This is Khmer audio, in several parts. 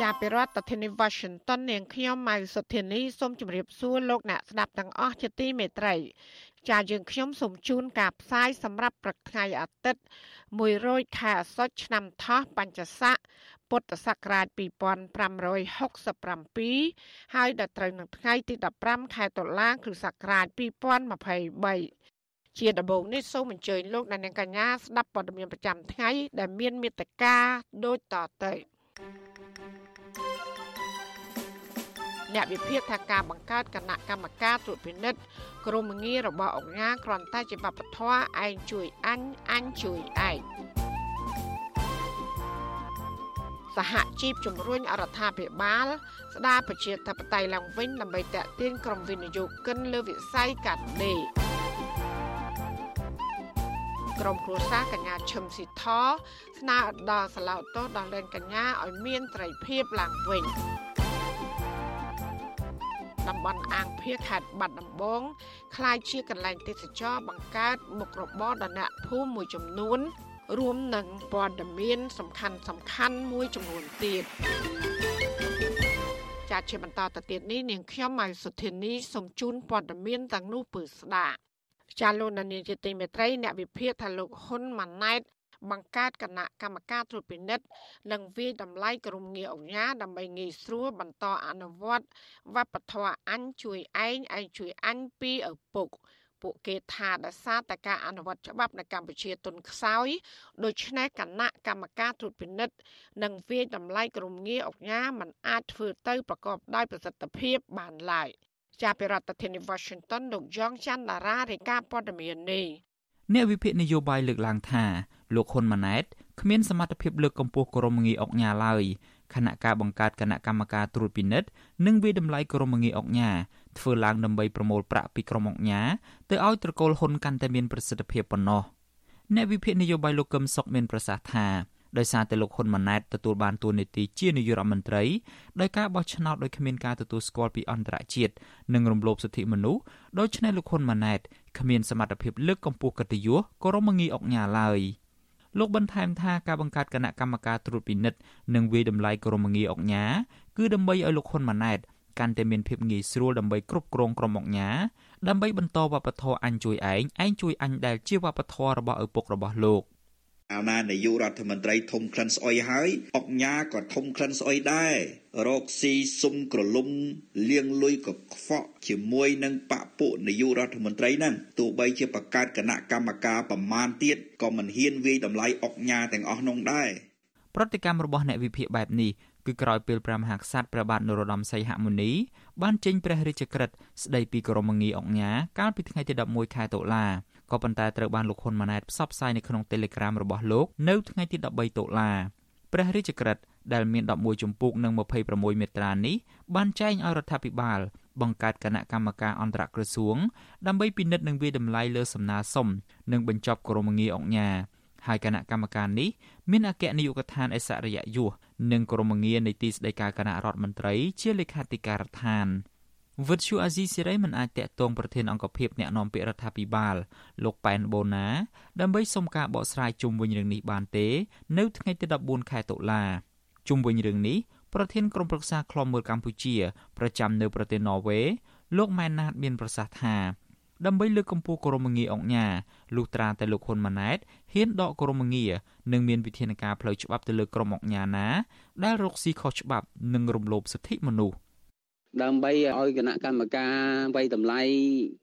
ចាប់ពីរដ្ឋធានី Washington នាងខ្ញុំម៉ៅសុធានីសូមជម្រាបសួរលោកអ្នកស្ដាប់ទាំងអស់ជាទីមេត្រី ចាយើងខ្ញុំសូមជូនការផ្សាយសម្រាប់ព្រឹកថ្ងៃអាទិត្យ100ខែអាសត់ឆ្នាំថោះបញ្ញស័កពុទ្ធសករាជ2567ហើយដល់ត្រូវនឹងថ្ងៃទី15ខែតុលាគ្រិស្តសករាជ2023ជាដំបូងនេះសូមអញ្ជើញលោកអ្នកនាងកញ្ញាស្ដាប់ព័ត៌មានប្រចាំថ្ងៃដែលមានមេត្តាដូចតទៅ អ្នកវិភាគថាការបង្កើតគណៈកម្មការត្រួតពិនិត្យក្រមងាររបស់អង្គការគ្រាន់តែជាបព្វធម៌ឯងជួយអញអញជួយឯងសហជីពជំរុញអរដ្ឋាភិបាល ស្ដារប្រជាធិបតេយ្យឡើងវិញដើម្បីតេទៀងក្រុមវិនិយោគិនលើវិស័យកាត់ដេរក្រុមគ្រួសារកញ្ញាឈឹមស៊ីធស្នើដល់សាឡោតោដល់លែងកញ្ញាឲ្យមានត្រីភាពឡើងវិញ តំបន់អាងភៀខេត្តបាត់ដំបងคล้ายជាកន្លែងទេសចរបង្កើតមុខរបរដល់អ្នកភូមិមួយចំនួនរួមនឹងព័ត៌មានសំខាន់សំខាន់មួយចំនួនទៀតចាត់ជាបន្តទៅទៀតនេះនាងខ្ញុំម៉ៃសុធានីសូមជូនព័ត៌មានទាំងនោះពឺស្ដាប់ចាលោកនានីជាទីមេត្រីអ្នកវិភាគថាលោកហ៊ុនម៉ាណែត បង្កើតគណៈកម្មការត្រួតពិនិត្យនិងវិយតម្លៃក្រមងារអង្គការដើម្បីងាយស្រួលបន្តអនុវត្តវប្បធម៌អញជួយឯងឯងជួយអញពីឪពុកពួកគេថាដោយសារតែការអនុវត្តច្បាប់នៅកម្ពុជាទុនខ្សោយដូច្នេះគណៈកម្មការត្រួតពិនិត្យនិងវិយតម្លៃក្រមងារអង្គការមិនអាចធ្វើទៅប្រកបដោយប្រសិទ្ធភាពបានឡើយចាប់ពីរដ្ឋធានី Washington លោកយ៉ងច័ន្ទតារារាយការណ៍ព័ត៌មាននេះអ្នកវិភាគនយោបាយលើកឡើងថា លោកហ៊ុនម៉ាណែតគ្មានសមត្ថភាពលើកកម្ពស់ក្រមងារអង្គការឡើយខណៈការបង្កើតគណៈកម្មការត្រួតពិនិត្យនិងវិតម្លៃក្រមងារអង្គការធ្វើឡើងដើម្បីប្រមូលប្រាក់ពីក្រុមអង្គការទៅឲ្យត្រកូលហ៊ុនកាន់តែមានប្រសិទ្ធភាពប៉ុណ្ណោះអ្នកវិភាគនយោបាយលោកកឹមសុខមានប្រសាសន៍ថាដោយសារតែលោកហ៊ុនម៉ាណែតទទួលបានតួនាទីជានាយករដ្ឋមន្ត្រីដោយការបោះឆ្នោតដោយគ្មានការទទួលស្គាល់ពីអន្តរជាតិនិងរំលោភសិទ្ធិមនុស្សដូច្នេះលោកហ៊ុនម៉ាណែតគ្មានសមត្ថភាពលើកកម្ពស់កិត្តិយសក្រមងារអង្គការឡើយ លោកបន្ថែមថាការបង្កើតគណៈកម្មការត្រួតពិនិត្យនិងវិយតម្លៃក្រមងារអង្គការគឺដើម្បីឲ្យលោកហ៊ុនម៉ាណែតកាន់តែមានភាពងាយស្រួលដើម្បីគ្រប់គ្រងក្រុមអង្គការដើម្បីបន្តវប្បធម៌អញជួយឯងឯងជួយអញដែលជាវប្បធម៌របស់ឪពុករបស់លោក អាណានាយករដ្ឋមន្ត្រីធំក្លិនស្អុយហើយអុកញ៉ាក៏ធំក្លិនស្អុយដែររកស៊ីសុំក្រលុំលៀងលុយក៏ខ្វក់ជាមួយនឹងបពពួកនាយករដ្ឋមន្ត្រីហ្នឹងទោះបីជាបង្កើតគណៈកម្មការប្រមាណទៀតក៏មិនហ៊ានវាយតម្លៃអុកញ៉ាទាំងអស់នោះដែរប្រតិកម្មរបស់អ្នកវិភាគបែបនេះគឺក្រោយពេលព្រះមហាក្សត្រព្រះបាទនរោត្តមសីហមុនីបានចេញព្រះរាជក្រឹត្យស្ដីពីក្រមងារអង្គការកាលពីថ្ងៃទី11ខែតុលា ក៏ប៉ុន្តែត្រូវបានលោកហ៊ុនម៉ាណែតផ្សព្វផ្សាយនៅក្នុង Telegram របស់លោកនៅថ្ងៃទី13តុលាព្រះរាជក្រឹត្យដែលមាន11ជំពូកនិង26មាត្រានេះបានចែងឲ្យរដ្ឋាភិបាល បង្កើតគណៈកម្មការអន្តរក្រសួងដើម្បីពិនិត្យនិងវិយតម្លៃលើសំណើសុំនិងបញ្ចប់ក្រមងារអង្គការហើយគណៈកម្មការនេះមានអគ្គនាយកដ្ឋានអិសរិយយសនិងក្រមងារនៃទីស្តីការគណៈរដ្ឋមន្ត្រីជាលេខាធិការដ្ឋាន វិទ្យុអាស៊ីសេរីមិនអាចតាក់ទងប្រធានអង្គភិបអ្នកណែនាំពាក្យរដ្ឋាភិបាលលោកប៉ែនបូណាដើម្បីសុំការបកស្រាយជុំវិញរឿងនេះបានទេ នៅថ្ងៃទី14ខែតុលាជុំវិញរឿងនេះប្រធានក្រុមប្រឹក្សាខ្លំមើលកម្ពុជាប្រចាំនៅប្រទេសន័រវេលោកម៉ែនណាតមានប្រសាសន៍ថាដើម្បីលើកកម្ពស់ក្រមងារអង្គការលុះត្រាតែលោកហ៊ុនម៉ាណែតហ៊ានដកក្រមងារនិងមានវិធានការផ្លូវច្បាប់ទៅលើក្រុមអង្គការណាដែលរកស៊ីខុសច្បាប់និងរំលោភសិទ្ធិមនុស្ស ដើម្បីឲ្យគណៈកម្មការវ័យតម្លៃ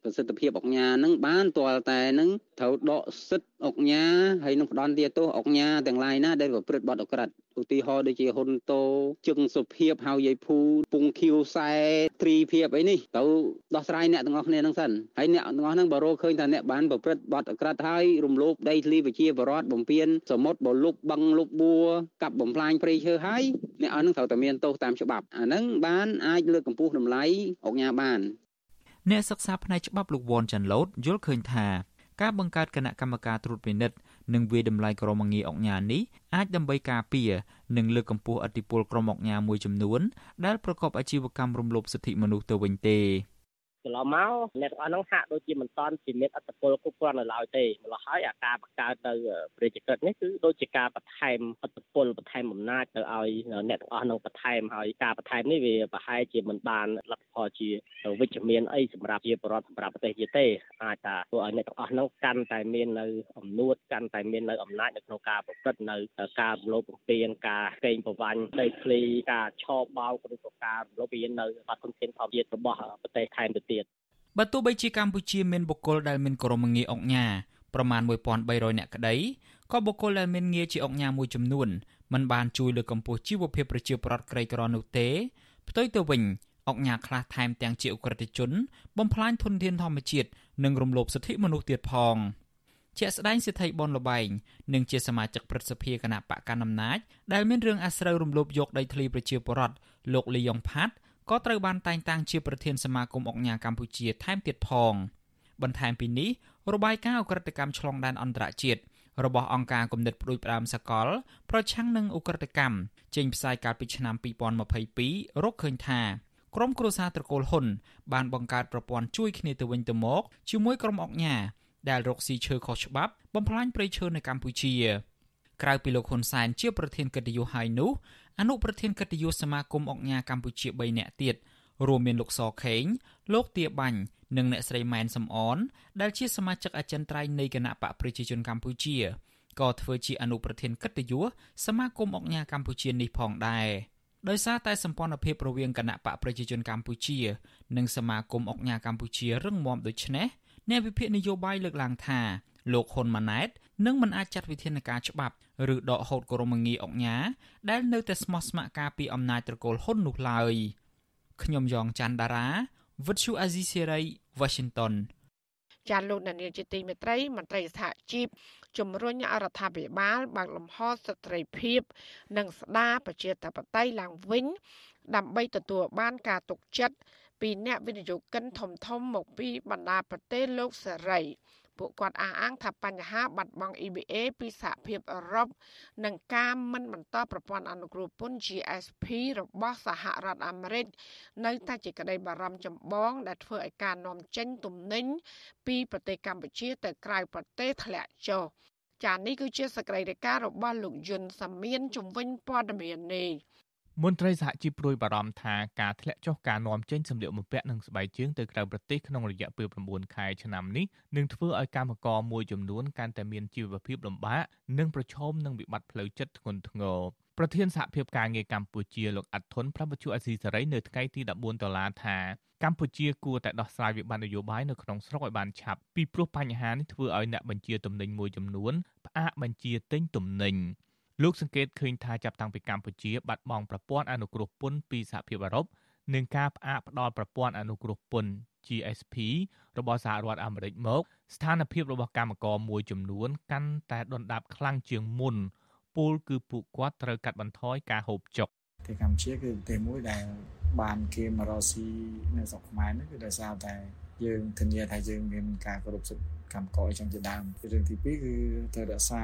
ប្រសិទ្ធភាពអង្គការនឹងបានទាល់តែនឹងត្រូវដកសិទ្ធិ អង្គការហើយនឹងផ្ដន់ទាទោសអង្គការទាំងឡាយណាដែលប្រព្រឹត្តបទអក្រិតឧទាហរណ៍ដូចជាហ៊ុនតូជឹងសុភាពហៅយាយភូពុងខៀវខ្សែត្រីភាពអីនេះទៅដោះស្រាយអ្នកទាំងអស់គ្នានឹងសិនហើយអ្នកទាំងអស់ហ្នឹងបើរកឃើញថាអ្នកបានប្រព្រឹត្តបទអក្រិតហើយរំលោភដីធ្លីប្រជាពលរដ្ឋបំពេញសមុទ្របលុកបឹងលុកបួរកាប់បំផ្លាញព្រៃឈើហើយអ្នកអស់ហ្នឹងត្រូវតែមានទោសតាមច្បាប់អាហ្នឹងបានអាចលើកកម្កម្ពស់តម្លៃអង្គការបានអ្នកសិក្សាផ្នែកច្បាប់លោកវ៉ាន់ចាន់ឡូតយល់ឃើញថា ការបង្កើតគណៈកម្មការត្រួតពិនិត្យនិងវាយតម្លៃក្រមងារអង្គការនេះអាចដើម្បីការពារនិងលើកកម្ពស់អធិបុលក្រមអង្គការមួយចំនួនដែលប្រកបអាជីវកម្មរំលោភសិទ្ធិមនុស្សទៅវិញទេ កន្លងមកអ្នកទាំងអស់ហ្នឹងហាក់ដូចជាមិនតាន់ជាមានអត្តពលគ្រប់គ្រាន់នៅឡើយទេម្ល៉េះហើយអាការបង្កើតទៅប្រជាក្រិតនេះគឺដូចជាការបន្ថែមអត្តពលបន្ថែមអំណាចទៅឲ្យអ្នកទាំងអស់ហ្នឹងបន្ថែមហើយការបន្ថែមនេះវាប្រហែលជាមិនបានលទ្ធផលជាវិជ្ជមានអីសម្រាប់ជាបរដ្ឋសម្រាប់ប្រទេសជាតិទេអាចថាធ្វើឲ្យអ្នកទាំងអស់ហ្នឹងកាន់តែមាននៅអំនួតកាន់តែមាននៅអំណាចនៅក្នុងការប្រព្រឹត្តនៅការរំលោភបំពានការកេងប្រវ័ញ្ចដីធ្លីការឆោបបោកឬក៏ការរំលោភបំពាននៅបាត់ធនធានធម្មជាតិរបស់ប្រទេសថែមទៅទៀត បើទោះបីជាកម្ពុជាមានបុគ្គលដែលមានក្រមងារអង្គញាប្រមាណ1300នាក់ក្តីក៏បុគ្គលដែលមានងារជាអង្គញាមួយចំនួនមិនបានជួយលើកកម្ពស់ជីវភាពប្រជាពលរដ្ឋក្រីក្រនោះទេផ្ទុយទៅវិញអង្គញាខ្លះថែមទាំងជាអ ுக ្រិតជន បំផ្លាញធនធានធម្មជាតិនិងរំលោភសិទ្ធិមនុស្សទៀតផងជាក់ស្ដែងសិទ្ធិបនលបែងនិងជាសមាជិកព្រឹទ្ធសភាគណៈបកកណ្ដាលអំណាចដែលមានរឿងអាស្រូវរំលោភយកដីធ្លីប្រជាពលរដ្ឋលោកលីយ៉ុងផាត់ ក៏ត្រូវបានតែងតាំងជាប្រធានសមាគមអង្គការកម្ពុជាថែមទៀតផង បន្ថែមពីនេះរបាយការណ៍អ ுக ្រិតកម្មឆ្លងដែនអន្តរជាតិរបស់អង្គការគំនិតផ្ដួចផ្ដើមសកល ប្រឆាំងនឹងអ ுக ្រិតកម្មចេញផ្សាយកាលពីឆ្នាំ2022រកឃើញថាក្រុមគ្រួសារត្រកូលហ៊ុនបានបង្កើតប្រព័ន្ធជួយគ្នាទៅវិញទៅមកជាមួយក្រុមអង្គការដែលរកស៊ីឈើខុសច្បាប់បំផ្លាញព្រៃឈើនៅកម្ពុជាក្រៅពីលោកហ៊ុនសែនជាប្រធានកិត្តិយសហើយនោះ អនុប្រធានកិត្តិយសសមាគមអង្គការកម្ពុជា3នាក់ទៀតរួមមានលោកសខេងលោកទាបាញ់និងអ្នកស្រីម៉ែនសំអនដែលជាសមាជិកអចិន្ត្រៃយ៍នៃគណៈបកប្រជាជនកម្ពុជាក៏ធ្វើជាអនុប្រធានកិត្តិយសសមាគមអង្គការកម្ពុជានេះផងដែរដោយសារតែសម្ព័ន្ធភាពរវាងគណៈបកប្រជាជនកម្ពុជា និងសមាគមអង្គការកម្ពុជារឹងមាំដូច្នេះអ្នកវិភាគនយោបាយលើកឡើងថាលោកហ៊ុនម៉ាណែត នឹងមិនអាចចាត់វិធានការច្បាប់ឬដកហូតគោរមងារអង្គញាដែលនៅតែស្មោះស្ម័គ្រការពីអំណាចត្រកូលហ៊ុននោះឡើយខ្ញុំយ៉ងច័ន្ទដារាវិទ្យុអាស៊ីសេរី Washington ចាលោកនានីជាទីមេត្រីមន្ត្រីសហជីពជំរុញអរដ្ឋាភិបាលបើកលំហសិទ្ធិភាព និងស្ដារប្រជាធិបតេយ្យឡើងវិញ ដើម្បីទទួលបានការទុកចិត្តពីអ្នកវិនិយោគិនធំៗមកពីបណ្ដាប្រទេសលោកសេរី ពួកគាត់អះអាងថាបញ្ហាបាត់បង់ EBA ពីសហភាពអឺរ៉ុបនិងការមិនបន្តប្រព័ន្ធអនុគ្រោះពន្ធ GSP របស់សហរដ្ឋអាមេរិកនៅតែជាក្តីបារម្ភចម្បងដែលធ្វើឲ្យការនាំចេញទំនិញពីប្រទេសកម្ពុជាទៅក្រៅប្រទេសធ្លាក់ចុះចា៎នេះគឺជាសកម្មភាពរបស់លោកយុនសាមៀនជំវិញព័ត៌មាននេះ មន្ត្រីសហជីពព្រួយបារម្ភថាការធ្លាក់ចុះការនាំចេញសម្លៀកបំពាក់និងស្បែកជើងទៅក្រៅប្រទេសក្នុងរយៈពេល9ខែឆ្នាំនេះនឹងធ្វើឲ្យកម្មករមួយចំនួនកាន់តែមានជីវភាពលំបាកនិងប្រឈមនឹងវិបត្តិផ្លូវចិត្តធ្ងន់ធ្ងរប្រធានសហភាពការងារកម្ពុជាលោកអាត់ធុនប្រាប់វិទ្យុអេស៊ីសេរីនៅថ្ងៃទី14ដុល្លារថាកម្ពុជាគួរតែដោះស្រាយវិបត្តិនយោបាយនៅក្នុងស្រុកឲ្យបានឆាប់ពីព្រោះបញ្ហានេះធ្វើឲ្យអ្នកបញ្ជាទំនិញមួយចំនួនផ្អាកបញ្ជាទិញទំនិញ លោកសង្កេតឃើញថាចាប់តាំងពីកម្ពុជាបាត់បង់ប្រព័ន្ធអនុគ្រោះពន្ធពីសហភាពអឺរ៉ុបនិងការផ្អាកផ្ដល់ប្រព័ន្ធអនុគ្រោះពន្ធ GSP របស់សហរដ្ឋអាមេរិកមក ស្ថានភាពរបស់កម្មករមួយចំនួន កាន់តែដុនដាបខ្លាំងជាងមុនពលគឺពួកគាត់ត្រូវកាត់បន្ថយការហូបចុកទីកម្ពុជាគឺប្រទេសមួយដែលបានគេមករកស៊ីនៅស្រុកខ្មែរនេះគឺដោយសារតែយើងធានាថាយើងមានការគោរពសិទ្ធិកម្មករអីចឹងជាដើមរឿងទី2គឺត្រូវរក្សា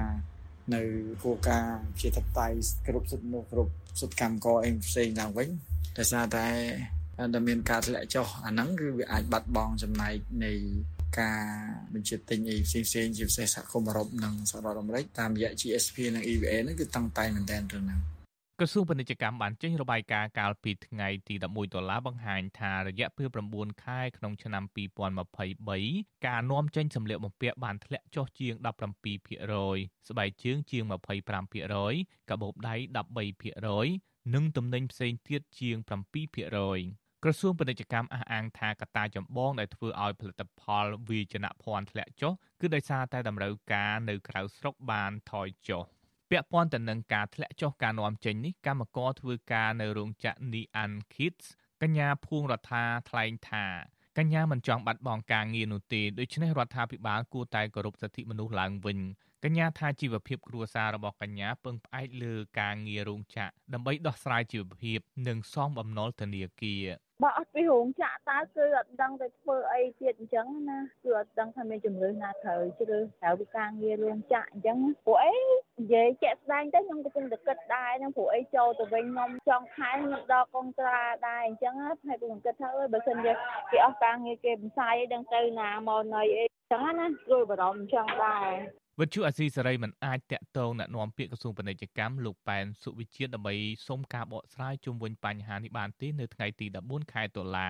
នៅគោលការណ៍ជាតបៃគ្រប់សិទ្ធិមនុស្សគ្រប់សិទ្ធិកម្មករអីផ្សេងឡើងវិញដោយសារតែដែលមានការធ្លាក់ចុះអាហ្នឹងគឺវាអាចបាត់បង់ចំណែកនៃការបញ្ជាទិញអីផ្សេងផ្សេងជាពិសេសសហគមន៍អឺរ៉ុបនិងសហរដ្ឋអាមេរិកតាមរយៈ GSP និង EVA ហ្នឹងគឺតឹងតែងមែនទែនរឿងហ្នឹង ក្រសួងពាណិជ្ជកម្មបានចេញរបាយការណ៍កាលពីថ្ងៃទី11ដុល្លារបង្ហាញថារយៈពេល9ខែក្នុងឆ្នាំ2023ការនាំចេញសម្លៀកបំពាក់បានធ្លាក់ចុះជាង17%ស្បែកជើងជាង25%កាបូបដៃ13%និងទំនិញផ្សេងទៀតជាង7%ក្រសួងពាណិជ្ជកម្មអះអាងថាកត្តាចម្បងដែលធ្វើឲ្យផលិតផលវាយនភ័ណ្ឌធ្លាក់ចុះគឺដោយសារតែតម្រូវការនៅក្រៅស្រុកបានថយចុះ ពាក់ព័ន្ធទៅនឹងការធ្លាក់ចុះការនាំចេញនេះកម្មករធ្វើការនៅរោងចក្រ Nian Kids កញ្ញាភួងរដ្ឋាថ្លែងថាកញ្ញាមិនចង់បាត់បង់ការងារនោះទេដូច្នេះរដ្ឋាភិបាលគួរតែគោរពសិទ្ធិមនុស្សឡើងវិញកញ្ញាថាជីវភាពគ្រួសាររបស់កញ្ញាពឹងផ្អែកលើការងាររោងចក្រដើម្បីដោះស្រាយជីវភាពនិងសងបំណុលធនាគារ បើអត់ពីរោងចក្រតើគឺអត់ដឹងទៅធ្វើអីទៀតអញ្ចឹងណាគឺអត់ដឹងថាមានជំរឿនណាត្រូវជ្រើសត្រូវពីការងាររោងចក្រអញ្ចឹងព្រោះអីនិយាយជាក់ស្ដែងទៅខ្ញុំកំពុងតែគិតដែរហ្នឹងព្រោះអីចូលទៅវិញខ្ញុំចង់ខែខ្ញុំដល់កុងត្រាដែរអញ្ចឹងហើយខ្ញុំគិតថាអើយបើសិនជាគេអស់ការងារគេបន្សាយអីដឹងទៅណាមកណីអីចឹងណាព្រួយបារម្ភអញ្ចឹងដែរ វិទ្យុអាស៊ីសេរីមិនអាចតាក់ទងណែនាំពាក្យក្រសួងពាណិជ្ជកម្មលោកប៉ែនសុវិជាតិដើម្បីសុំការបកស្រាយជុំវិញបញ្ហានេះបានទេនៅថ្ងៃទី14ខែតុលា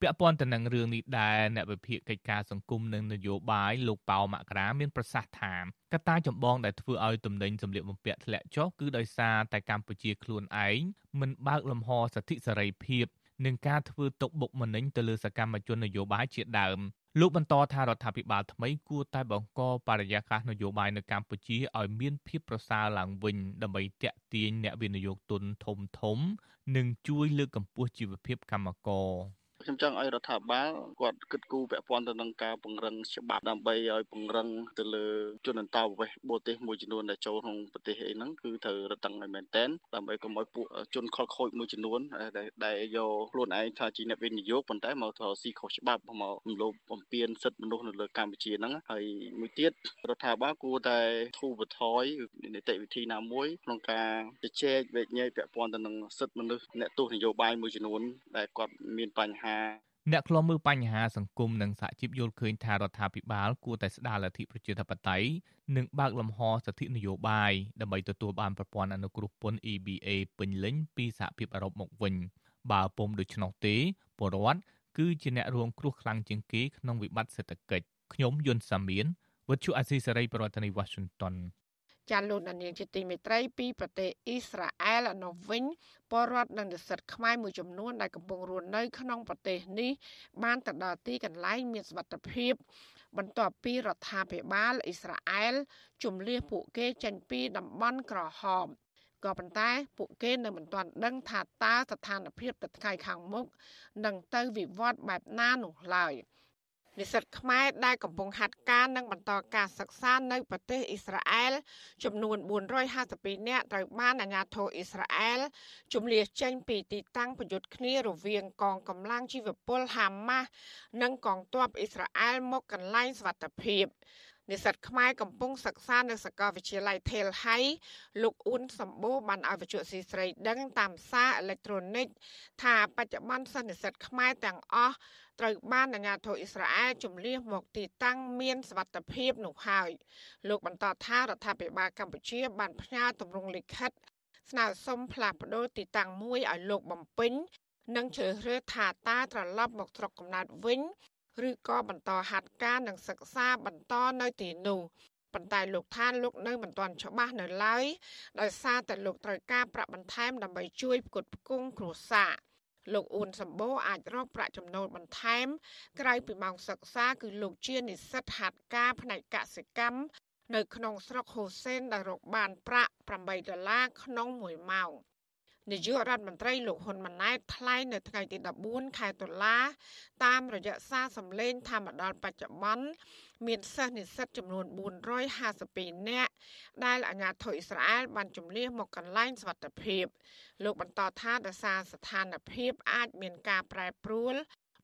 ពាក់ព័ន្ធទៅនឹងរឿងនេះដែរអ្នកវិភាគកិច្ចការសង្គមនិងនយោបាយលោកប៉ៅមករាមានប្រសាសន៍ថាកត្តាចម្បងដែលធ្វើឲ្យទំនិញសម្លៀកបំពាក់ធ្លាក់ចុះគឺដោយសារតែកម្ពុជាខ្លួនឯងមិនបើកលំហសិទ្ធិសេរីភាពនិងការធ្វើទុកបុកម្នេញទៅលើសកម្មជននយោបាយជាដើម លោកបន្តថារដ្ឋាភិបាលថ្មីគួរតែបង្កបរិយាកាសនយោបាយនៅកម្ពុជាឲ្យមានភាពប្រសើរឡើងវិញដើម្បីទាក់ទាញអ្នកវិនិយោគទុនធំធំ និងជួយលើកកម្ពស់ជីវភាពកម្មករ ខ្ញុំចង់ឲ្យរដ្ឋាភិបាលគាត់គិតគូរពាក់ព័ន្ធទៅនឹងការពង្រឹងច្បាប់ដើម្បីឲ្យពង្រឹងទៅលើជនអន្តោប្រវេសន៍បរទេសមួយចំនួនដែលចូលក្នុងប្រទេសអីហ្នឹងគឺត្រូវរឹតបន្តឹងឲ្យមែនតែនដើម្បីកុំឲ្យពួកជនខលខូចមួយចំនួនដែលយកខ្លួនឯងថាជាអ្នកវិនិយោគប៉ុន្តែមកធ្វើស៊ីខុសច្បាប់មករំលោភបំពានសិទ្ធិមនុស្សនៅលើកម្ពុជាហ្នឹងហើយមួយទៀតរដ្ឋាភិបាលគួរតែធូរបន្ថយនីតិវិធីណាមួយក្នុងការជជែកវែកញែកពាក់ព័ន្ធទៅនឹងសិទ្ធិមនុស្សអ្នកទស្សនយោបាយមួយចំនួនដែលគាត់មានបញ្ហាអ្នកខ្លំមើលបញ្ហាសង្គមនិងសហជីពយល់ឃើញថារដ្ឋាភិបាលគួរតែស្ដារលទ្ធិប្រជាធិបតេយ្យនិងបើកលំហសិទ្ធិនយោបាយដើម្បីទទួលបានប្រព័ន្ធអនុគ្រោះពន្ធ EBA ពេញលេញពីសហភាពអឺរ៉ុបមកវិញបើពុំដូច្នោះទេពលរដ្ឋគឺជាអ្នករងគ្រោះខ្លាំងជាងគេក្នុងវិបត្តិសេដ្ឋកិច្ចខ្ញុំយុនសាមៀនវិទ្យុអាស៊ីសេរីប្រធានាធិបតី Washington ចាលោកនាងជាទីមេត្រីពីប្រទេសអ៊ីស្រាអែលនៅវិញពលរដ្ឋនិងនិស្សិតខ្មែរមួយចំនួនដែលកំពុងរស់នៅក្នុងប្រទេសនេះបានទៅដល់ទីកន្លែងមានសុវត្ថិភាព បន្ទាប់ពីរដ្ឋាភិបាលអ៊ីស្រាអែលជំលះពួកគេចេញពីតំបន់ក្រហមក៏ប៉ុន្តែពួកគេនៅមិនទាន់ដឹងថាតើស្ថានភាពទៅថ្ងៃខាងមុខនឹងទៅវិវត្តបែបណានោះឡើយ។ និស្សិតខ្មែរដែលកំពុងហាត់ការនិងបន្តការសិក្សានៅប្រទេសអ៊ីស្រាអែលចំនួន452នាក់ត្រូវបានអាជ្ញាធរអ៊ីស្រាអែលជំលៀសចេញពីទីតាំងប្រយុទ្ធគ្នារវាងកងកម្លាំងជីវពលហាម៉ាស់និងកងទ័ពអ៊ីស្រាអែលមកកន្លែងសវត្ថភាព និស្សិតខ្មែរកំពុងសិក្សានៅសាកលវិទ្យាល័យ Tel Hai លោកអ៊ុនសម្បូរបានឲ្យវិទ្យុស៊ីស្រីដឹងតាមសារអេឡិចត្រូនិកថាបច្ចុប្បន្នសិស្សនិស្សិតខ្មែរទាំងអស់ត្រូវបានអាជ្ញាធរអ៊ីស្រាអែលជំលះមកទីតាំងមានសវត្ថភាពនោះហើយលោកបន្តថារដ្ឋាភិបាលកម្ពុជាបានផ្ញើទម្រង់លិខិតស្នើសុំផ្លាស់ប្តូរទីតាំងមួយឲ្យលោកបំពេញនិងជ្រើសរើសថាតើត្រឡប់មកស្រុកកំណើតវិញ ឬក៏បន្តហាត់ការនិងសិក្សាបន្តនៅទីនោះប៉ុន្តែលោកថាលោកនៅមិនទាន់ច្បាស់នៅឡើយដោយសារតែលោកត្រូវការប្រាក់បន្ថែមដើម្បីជួយផ្គត់ផ្គង់គ្រួសារលោកអ៊ូនសម្បូរអាចរកប្រាក់ចំណូលបន្ថែម ក្រៅពីម៉ោងសិក្សាគឺលោកជានិស្សិតហាត់ការផ្នែកកសិកម្មនៅក្នុងស្រុកហូសេនដែលរកបានប្រាក់8ដុល្លារក្នុងមួយម៉ោង នាយករដ្ឋមន្ត្រីលោកហ៊ុនម៉ាណែតថ្លែងនៅថ្ងៃទី14ខែតុលា តាមរយៈសារសម្លេងធម្មដល់បច្ចុប្បន្នមានសិស្សនិស្សិតចំនួន452នាក់ដែលអាជ្ញាធរអ៊ីស្រាអែលបានជំនះមកកន្លែងសវត្ថភាពលោកបន្តថាដោយសារស្ថានភាពអាចមានការប្រែប្រួល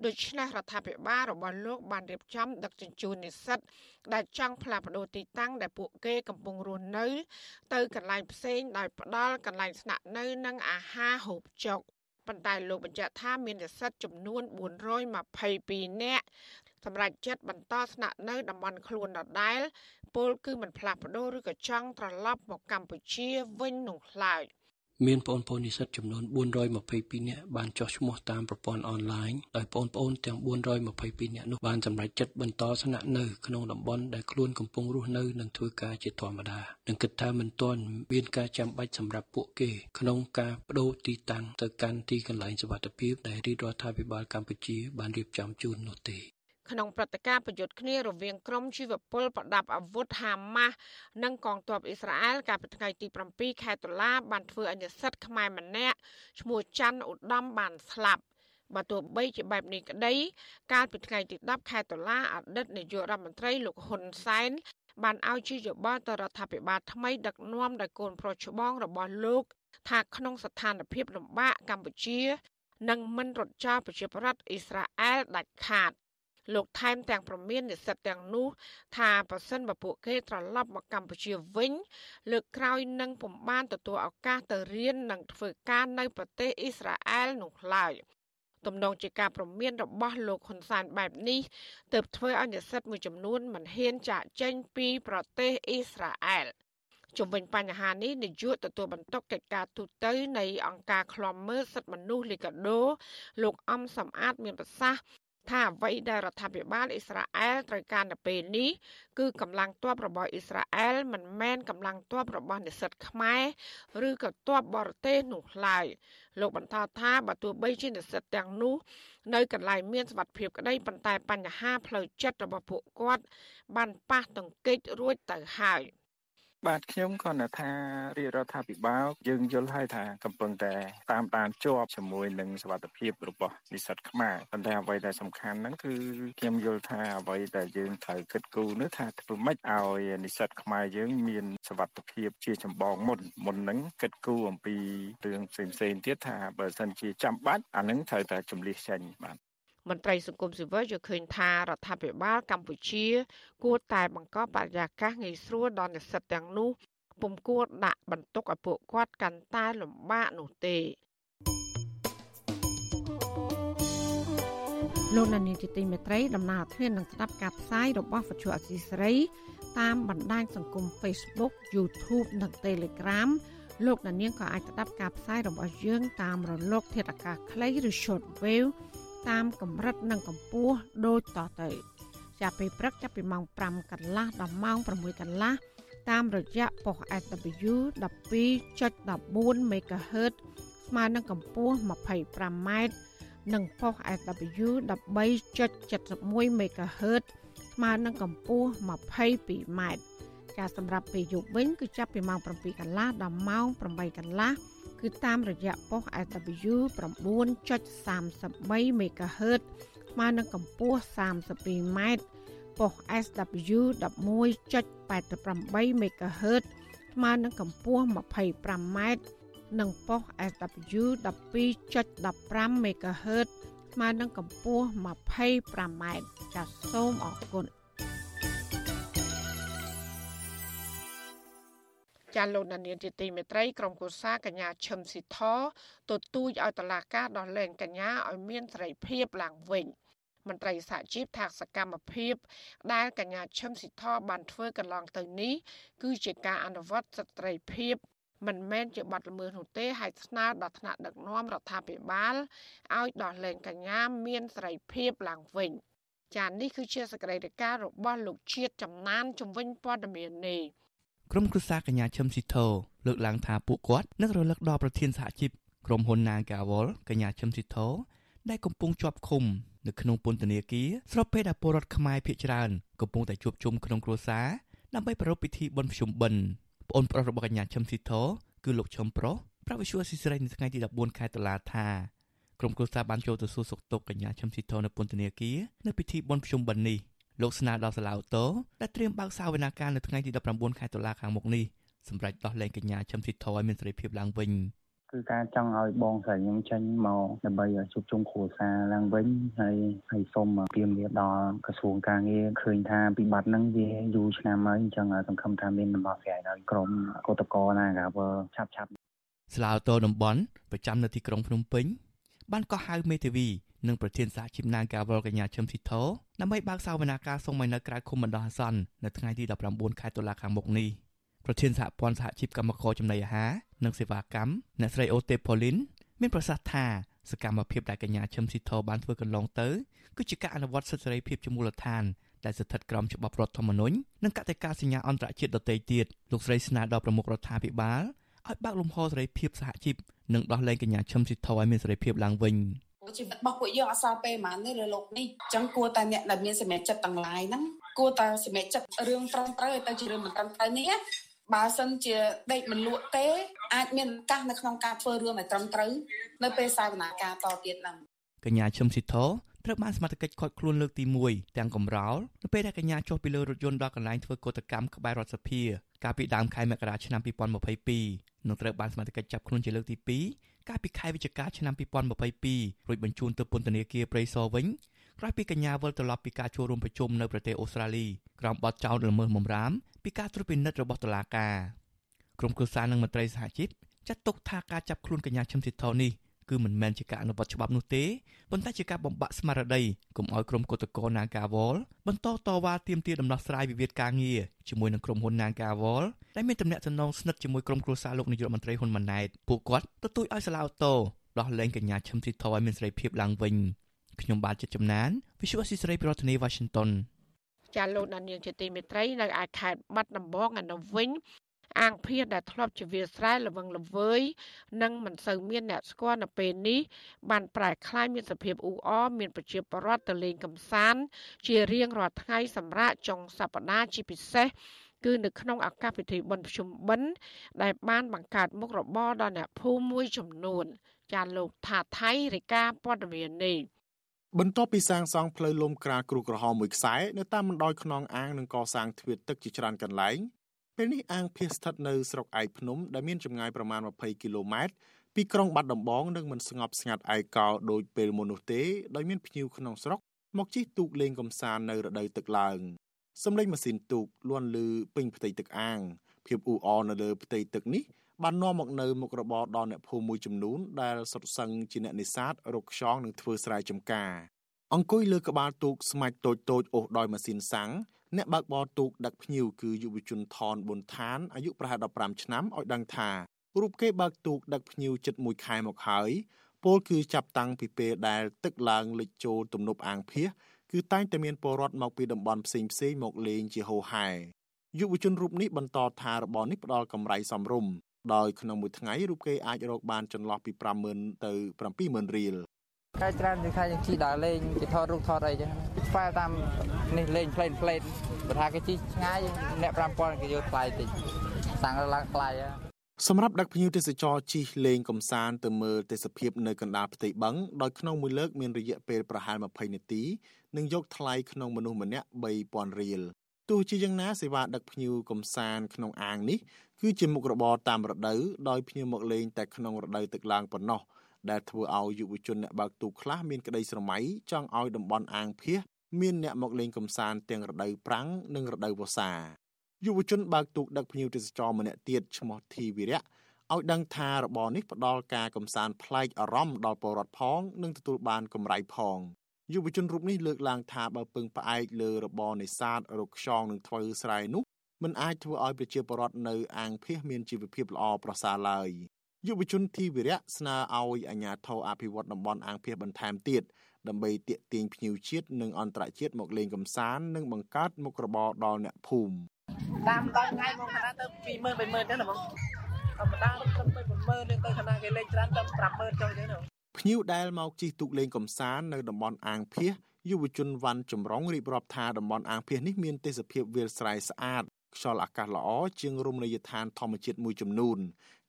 ដូច្នេះរដ្ឋាភិបាលរបស់លោកបានរៀបចំដឹកជញ្ជូននិស្សិតដែលចង់ផ្លាស់ប្តូរទីតាំងដែលពួកគេកំពុងរស់នៅ ទៅកន្លែងផ្សេងដោយផ្ដល់កន្លែងស្នាក់នៅនិងអាហារហូបចុកប៉ុន្តែលោកបញ្ជាក់ថាមាននិស្សិតចំនួន422នាក់សម្រាប់ចិត្តបន្តស្នាក់នៅតំបន់ខ្លួនដដែលពលគឺមិនផ្លាស់ប្ដូរឬក៏ចង់ត្រឡប់មកកម្ពុជាវិញនោះឡើយ។ មានបងប្អូននិស្សិតចំនួន422នាក់បានចុះឈ្មោះតាមប្រព័ន្ធអនឡាញដោយបងប្អូនទាំង422នាក់នោះបានសម្រេចចិត្តបន្តស្នាក់នៅក្នុងតំបន់ដែលខ្លួនកំពុងរស់នៅនិងធ្វើការជាធម្មតានិងគិតថាមិនទាន់មានការចាំបាច់សម្រាប់ពួកគេក្នុងការបដូរទីតាំងទៅកាន់ទីកន្លែងសុវត្ថិភាពដែលរាជរដ្ឋាភិបាលកម្ពុជាបានរៀបចំជូននោះទេ ក្នុងព្រឹត្តិការណ៍ប្រយុទ្ធគ្នារវាងក្រុមជីវពលប្រដាប់អាវុធហាម៉ាស់និងកងទ័ពអ៊ីស្រាអែលកាលពីថ្ងៃទី7ខែតុលាបានធ្វើឲ្យនិស្សិតខ្មែរម្នាក់ឈ្មោះច័ន្ទឧត្តមបានស្លាប់បើទោះបីជាបែបនេះក្តី កាលពីថ្ងៃទី10ខែតុលាអតីតនាយករដ្ឋមន្ត្រីលោកហ៊ុនសែនបានឲ្យជាយោបល់ទៅរដ្ឋាភិបាលថ្មីដឹកនាំដោយកូនប្រុសច្បងរបស់លោកថាក្នុងស្ថានភាពលំបាកកម្ពុជានិងមិនរត់ចោលប្រជាប្រដ្ឋអ៊ីស្រាអែលដាច់ខាត លោកថែមទាំងប្រមាននិស្សិតទាំងនោះថាប្រសិនបើពួកគេត្រឡប់មកកម្ពុជាវិញលើកក្រោយនឹងពុំបានទទួលឱកាសទៅរៀននិងធ្វើការនៅប្រទេសអ៊ីស្រាអែលនោះឡើយទំនងជាការប្រមានរបស់លោកហ៊ុនសែនបែបនេះទើបធ្វើឲ្យនិស្សិតមួយចំនួនមិនហ៊ានចាកចេញពីប្រទេសអ៊ីស្រាអែលជុំវិញបញ្ហានេះនាយកទទួលបន្ទុកកិច្ចការទូតនៃអង្គការឃ្លាំមើលសិទ្ធិមនុស្សលីកាដូ លោកអំសំអាតមានប្រសាសន៍ ថាអ្វីដែលរដ្ឋាភិបាលអ៊ីស្រាអែលត្រូវការនៅពេលនេះគឺកម្លាំងទ័ពរបស់អ៊ីស្រាអែលមិនមែនកម្លាំងទ័ពរបស់និស្សិតខ្មែរឬក៏ទ័ពបរទេសនោះឡើយលោកបន្តថាបើទោះបីជានិស្សិតទាំងនោះនៅកន្លែងមានសុវត្ថិភាពក្តីប៉ុន្តែបញ្ហាផ្លូវចិត្តរបស់ពួកគាត់បានប៉ះទង្គិចរួចទៅហើយ។ បាទខ្ញុំក៏នៅថារាជរដ្ឋាភិបាលយើងយល់ហើយថាកំពុងតែតាមដានជាប់ជាមួយនឹងសវត្ថភាពរបស់និស្សិតខ្មែរប៉ុន្តែអ្វីដែលសំខាន់ហ្នឹងគឺខ្ញុំយល់ថាអ្វីដែលយើងត្រូវគិតគូរនោះថាធ្វើម៉េចឲ្យនិស្សិតខ្មែរយើងមានសវត្ថភាពជាចម្បងមុនមុនហ្នឹងគិតគូរអំពីរឿងផ្សេងផ្សេងទៀតថាបើសិនជាចាំបាច់អាហ្នឹងត្រូវតែជំលះចេញបាទ មន្ត្រីសង្គមស៊ីវិលយល់ឃើញថារដ្ឋាភិបាលកម្ពុជា គួរតែបង្កបរិយាកាសងាយស្រួលដល់និស្សិតទាំងនោះពុំគួរដាក់បន្ទុកឲ្យពួកគាត់កាន់តែលំបាកនោះទេលោកនានីជាទីមេត្រីដំណើរធាននឹងស្ដាប់ការផ្សាយរបស់វិទ្យុអសីសេរី តាមបណ្ដាញសង្គម Facebook YouTube និង Telegram លោកនាងក៏អាចស្ដាប់ការផ្សាយរបស់យើងតាមរលក ធាតុអាកាសខ្លីឬ Shortwave តាមកម្រិតនិងកម្ពស់ដូចតទៅ ចាប់ពីព្រឹកចាប់ពីម៉ោង5កន្លះដល់ម៉ោង6កន្លះតាមរយៈប៉ុស SW 12.14 MHz ស្មើនឹងកម្ពស់ 25m និងប៉ុស SW 13.71 MHz ស្មើនឹងកម្ពស់ 22m ការសម្រាប់ពេលយប់វិញគឺចាប់ពីម៉ោង7កន្លះដល់ម៉ោង8កន្លះ គឺតាមរយៈប៉ុស SW 9.33 MHz ស្មើនឹងកម្ពស់ 32m ប៉ុស SW 11.88 MHz ស្មើនឹងកម្ពស់ 25m និងប៉ុស SW 12.15 MHz ស្មើនឹងកម្ពស់ 25m ចាសសូមអរគុណ ចាលោកនានីជាទីមេត្រីក្រុមគូសាកញ្ញាឈឹមស៊ីធទទូចឲ្យតឡាការដោះលែងកញ្ញាឲ្យមានសេរីភាពឡើងវិញមន្ត្រីសហជីពថាសកម្មភាពដែលកញ្ញាឈឹមស៊ីធបានធ្វើកន្លងទៅនេះគឺជាការអនុវត្តសិទ្ធិសេរីភាពមិនមែនជាបាត់ល្មើសនោះទេហើយស្នើដល់ថ្នាក់ដឹកនាំរដ្ឋាភិបាលឲ្យដោះលែងកញ្ញាមានសេរីភាពឡើងវិញចា៎នេះគឺជាសកម្មភាពរបស់លោកជាតិចំណានជំវិញព័ត៌មាននេះ ក្រុមគ្រួសារកញ្ញាឈឹមស៊ីធលើកឡើងថាពួកគាត់នឹងរលឹកដល់ប្រធានសហជីពក្រុមហ៊ុន Nagawal កញ្ញាឈឹមស៊ីធដែលកំពុងជាប់ឃុំនៅក្នុងពន្ធនាគារស្របពេលដែលពលរដ្ឋខ្មែរភៀសច្រើនកំពុងតែជួបជុំក្នុងគ្រួសារដើម្បីប្រារព្ធពិធីបុណ្យភ្ជុំបិណ្ឌប្អូនប្រុសរបស់កញ្ញាឈឹមស៊ីធគឺលោកឈឹមប្រុសប្រាវិសុអស៊ីសេរីនៅថ្ងៃទី14ខែតុលាថាក្រុមគ្រួសារបានចូលទៅសួរសុខទុក្ខកញ្ញាឈឹមស៊ីធនៅពន្ធនាគារនៅពិធីបុណ្យភ្ជុំបិណ្ឌនេះ លោកស្នើដល់សាឡាអូតូដែលត្រៀមបើកសាវនាការនៅថ្ងៃទី19ខែតុលាខាងមុខនេះសម្រាប់ដោះលែងកញ្ញាឈឹមស៊ីធឲ្យមានសេរីភាពឡើងវិញគឺការចង់ឲ្យបងស្រីខ្ញុំចេញមកដើម្បីជួបជុំគ្រួសារឡើងវិញហើយហើយសូមពីមលាដល់ក្រសួងការងារឃើញថាពិបត្តិហ្នឹងវាយូរឆ្នាំហើយអញ្ចឹងសង្ឃឹមថាមានដំណោះស្រាយដល់ក្រមកោតកោណាកាបើឆាប់ឆាប់ស្លាវតតំបន់ប្រចាំនៅទីក្រុងភ្នំពេញបានកោះហៅមេធាវី និងប្រធានសហជីព Nagawal កញ្ញាឈឹមស៊ីធដើម្បីបើកសវនាការសូមឲ្យនៅក្រៅឃុំបណ្ដោះអាសន្ននៅថ្ងៃទី19ខែតុលាខាងមុខនេះប្រធានសហព័ន្ធសហជីពកម្មករចំណីអាហារនិងសេវាកម្មអ្នកស្រីអូតេប៉ូលីនមានប្រសាសន៍ថាសកម្មភាពដែលកញ្ញាឈឹមស៊ីធបានធ្វើកន្លងទៅគឺជាការអនុវត្តសិទ្ធិសេរីភាពជាមូលដ្ឋានដែលស្ថិតក្រោមច្បាប់រដ្ឋធម្មនុញ្ញនិងកតិកាសញ្ញាអន្តរជាតិដទៃទៀតលោកស្រីស្នើដល់ប្រមុខរដ្ឋាភិបាលឲ្យបើកលំហសេរីភាពសហជីពនិងដោះលែងកញ្ញាឈឹមស៊ីធឲ្យមានសេរីភាពឡើងវិញ។ ជីវិតរបស់ពួកយើងអសល់ពេលប៉ុន្មានទេលើលោកនេះអញ្ចឹងគួរតែអ្នកដែលមានសម្រេចចិត្តទាំងឡាយហ្នឹងគួរតែសម្រេចចិត្តរឿងត្រឹមត្រូវទៅជារឿងមិនត្រឹមត្រូវនេះបើសិនជាដេកមិនលក់ទេអាចមានឱកាសនៅក្នុងការធ្វើរឿងឲ្យត្រឹមត្រូវនៅពេលសាវនាការតទៀតហ្នឹងកញ្ញាឈឹមស៊ីធោត្រូវបានសមាជិកខាត់ខ្លួនលើកទី1ទាំងកំរោលនៅពេលដែលកញ្ញាចុះពីលើរថយន្តដល់កន្លែងធ្វើកោតកម្មក្បែររដ្ឋសភាកាលពីដើមខែមករាឆ្នាំ2022នឹងត្រូវបានសមាជិកចាប់ខ្លួនជាលើកទី2 កាលពីខែវិច្ឆិកាឆ្នាំ2022រួចបញ្ជូនទៅពន្ធនាគារព្រៃសរវិញក្រោយពីកញ្ញាវិលត្រឡប់ពីការចូលរួមប្រជុំនៅប្រទេសអូស្ត្រាលីក្រោមបទចោទល្មើសបំរាមពីការត្រួតពិនិត្យរបស់តុលាការក្រុមគ្រួសារនិងមន្ត្រីសហជីពចាត់ទុកថាការចាប់ខ្លួនកញ្ញាឈឹមស៊ីថោនេះ គឺមិនមែនជាការអនុវត្តច្បាប់នោះទេប៉ុន្តែជាការបំបាក់ស្មារតីកុំឲ្យក្រុមគឧតកោ Nagawal បន្តតវ៉ាទាមទារដំណោះស្រាយវិវាទការងារជាមួយនឹងក្រុមហ៊ុន Nagawal ដែលមានទំនាក់ទំនងស្និទ្ធជាមួយក្រុមគ្រួសារលោកនាយករដ្ឋមន្ត្រីហ៊ុនម៉ាណែតពួកគាត់ទទូចឲ្យសាឡាអូតូដោះលែងកញ្ញាឈឹមស៊ីថោឲ្យមានសេរីភាពឡើងវិញខ្ញុំបាទចិត្តចំណាន Visual Assisray ប្រធានាទី Washington ចាលោកដានៀងជាទីមេត្រីនៅឯខេត្តបាត់ដំបងឯនោះវិញ អាងភៀសដែលធ្លាប់ជាវាលស្រែល្វឹងល្វើយនិងមិនសូវមានអ្នកស្គាល់នៅពេលនេះបានប្រែក្លាយមានសភាពអ៊ូអរមានប្រជាពលរដ្ឋទៅលេងកម្សាន្តជារៀងរាល់ថ្ងៃសម្រាប់ចុងសប្តាហ៍ជាពិសេសគឺនៅក្នុងឱកាសពិធីបុណ្យភ្ជុំបិណ្ឌដែលបានបង្កើតមុខរបរដល់អ្នកភូមិមួយចំនួន ចាលោកថាថៃរាយការណ៍ព័ត៌មាននេះបន្ទាប់ពីសាងសង់ផ្លូវលំក្រាលគ្រូក្រហមមួយខ្សែនៅតាមបណ្ដោយខ្នងអាងនិងកសាងទ្វារទឹកជាច្រើនកន្លែង ពេលនេះអាងភៀសស្ថិតនៅស្រុកឯកភ្នំដែលមានចម្ងាយប្រមាណ20គីឡូម៉ែត្រពីក្រុងបាត់ដំបងនិងមិនស្ងប់ស្ងាត់ឯកោដូចពេលមុននោះទេដោយមានភ្ញៀវក្នុងស្រុកមកជិះទូកលេងកំសាន្តនៅរដូវទឹកឡើងសម្លេងម៉ាស៊ីនទូកលាន់លឺពេញផ្ទៃទឹកអាងភាពអ៊ូអរនៅលើផ្ទៃទឹកនេះបាននាំមកនៅមុខរបរដល់អ្នកភូមិមួយចំនួនដែលសុទ្ធសឹងជាអ្នកនេសាទរកខ្យងនិងធ្វើស្រែចម្ការអង្គុយលើក្បាលទូកស្មាច់តូចតូចអូសដោយម៉ាស៊ីនសាំង អ្នកបើកបរទូកដឹកភ្ញៀវគឺយុវជនថនប៊ុនឋានអាយុប្រហែល15ឆ្នាំឲ្យដឹងថារូបគេបើកទូកដឹកភ្ញៀវជិត1ខែមកហើយពលគឺចាប់តាំងពីពេលដែលទឹកឡើងលិចចូលទំនប់អាងភៀសគឺតែងតែមានពលរដ្ឋមកពីតំបន់ផ្សេងផ្សេងមកលេងជាហូរហែយុវជនរូបនេះបន្តថារបរនេះផ្ដល់កម្រៃសមរម្យដោយក្នុងមួយថ្ងៃរូបគេអាចរកបានចន្លោះពី50000ទៅ70000រៀល តែច្រើនជាងថាយើងជីដើរលេងគេថតរូបថតអីចឹងស្វែតាមនេះលេងផ្លេនផ្លេនបើថាគេជីឆ្ងាយអ្នក5000គេយកថ្លៃតិចសាំងឡើងថ្លៃសម្រាប់ដឹកភ្ញៀវទេសចរជិះលេងកំសាន្តទៅមើលទេសភាពនៅកណ្ដាលផ្ទៃបឹងដោយក្នុងមួយលើកមានរយៈពេលប្រហែល20នាទីនិងយកថ្លៃក្នុងមនុស្សម្នាក់3000រៀលទោះជាយ៉ាងណាសេវាដឹកភ្ញៀវកំសាន្តក្នុងអាងនេះគឺជាមុខរបរតាមរដូវដោយភ្ញៀវមកលេងតែក្នុងរដូវទឹកឡើងប៉ុណ្ណោះ ដែលធ្វើឲ្យយុវជនអ្នកបើកទូកខ្លះមានក្តីស្រមៃចង់ឲ្យតំបន់អាងភៀសមានអ្នកមកលេងកម្សាន្តទាំងរដូវប្រាំងនិងរដូវវស្សាយុវជនបើកទូកដឹកភ្ញៀវទេសចរម្នាក់ទៀតឈ្មោះធីវិរៈឲ្យដឹងថារបរនេះផ្ដល់ការកំសាន្តប្លែកអារម្មណ៍ដល់ពលរដ្ឋផងនិងទទួលបានកម្រៃផងយុវជនរូបនេះលើកឡើងថាបើពឹងផ្អែកលើរបរនេសាទរកខ្យងនិងធ្វើស្រែនោះមិនអាចធ្វើឲ្យប្រជាពលរដ្ឋនៅអាងភៀសមានជីវភាពល្អប្រសើរឡើយ យុវជនធីវិរៈស្នើឲ្យអាជ្ញាធរអភិវឌ្ឍតំបន់អាងភៀសបន្ថែមទៀតដើម្បីទាក់ទាញភ្ញៀវជាតិនិងអន្តរជាតិមកលេងកម្សាន្តនិងបង្កើតមុខរបរដល់អ្នកភូមិតាមដល់ថ្ងៃមកខណៈទៅ20000 30000ទៅណាបងធម្មតាខ្ញុំទៅ10000ទៅខណៈគេលេងច្រើនទៅ50000ចុះទៅណាភ្ញៀវដែលមកជិះទូកលេងកំសាន្តនៅតំបន់អាងភៀសយុវជនវ៉ាន់ចម្រុងរៀបរាប់ថាតំបន់អាងភៀសនេះមានទេសភាពវាលស្រែស្អាតខ្យល់អាកាសល្អជាងរមណីយដ្ឋានធម្មជាតិមួយចំនួន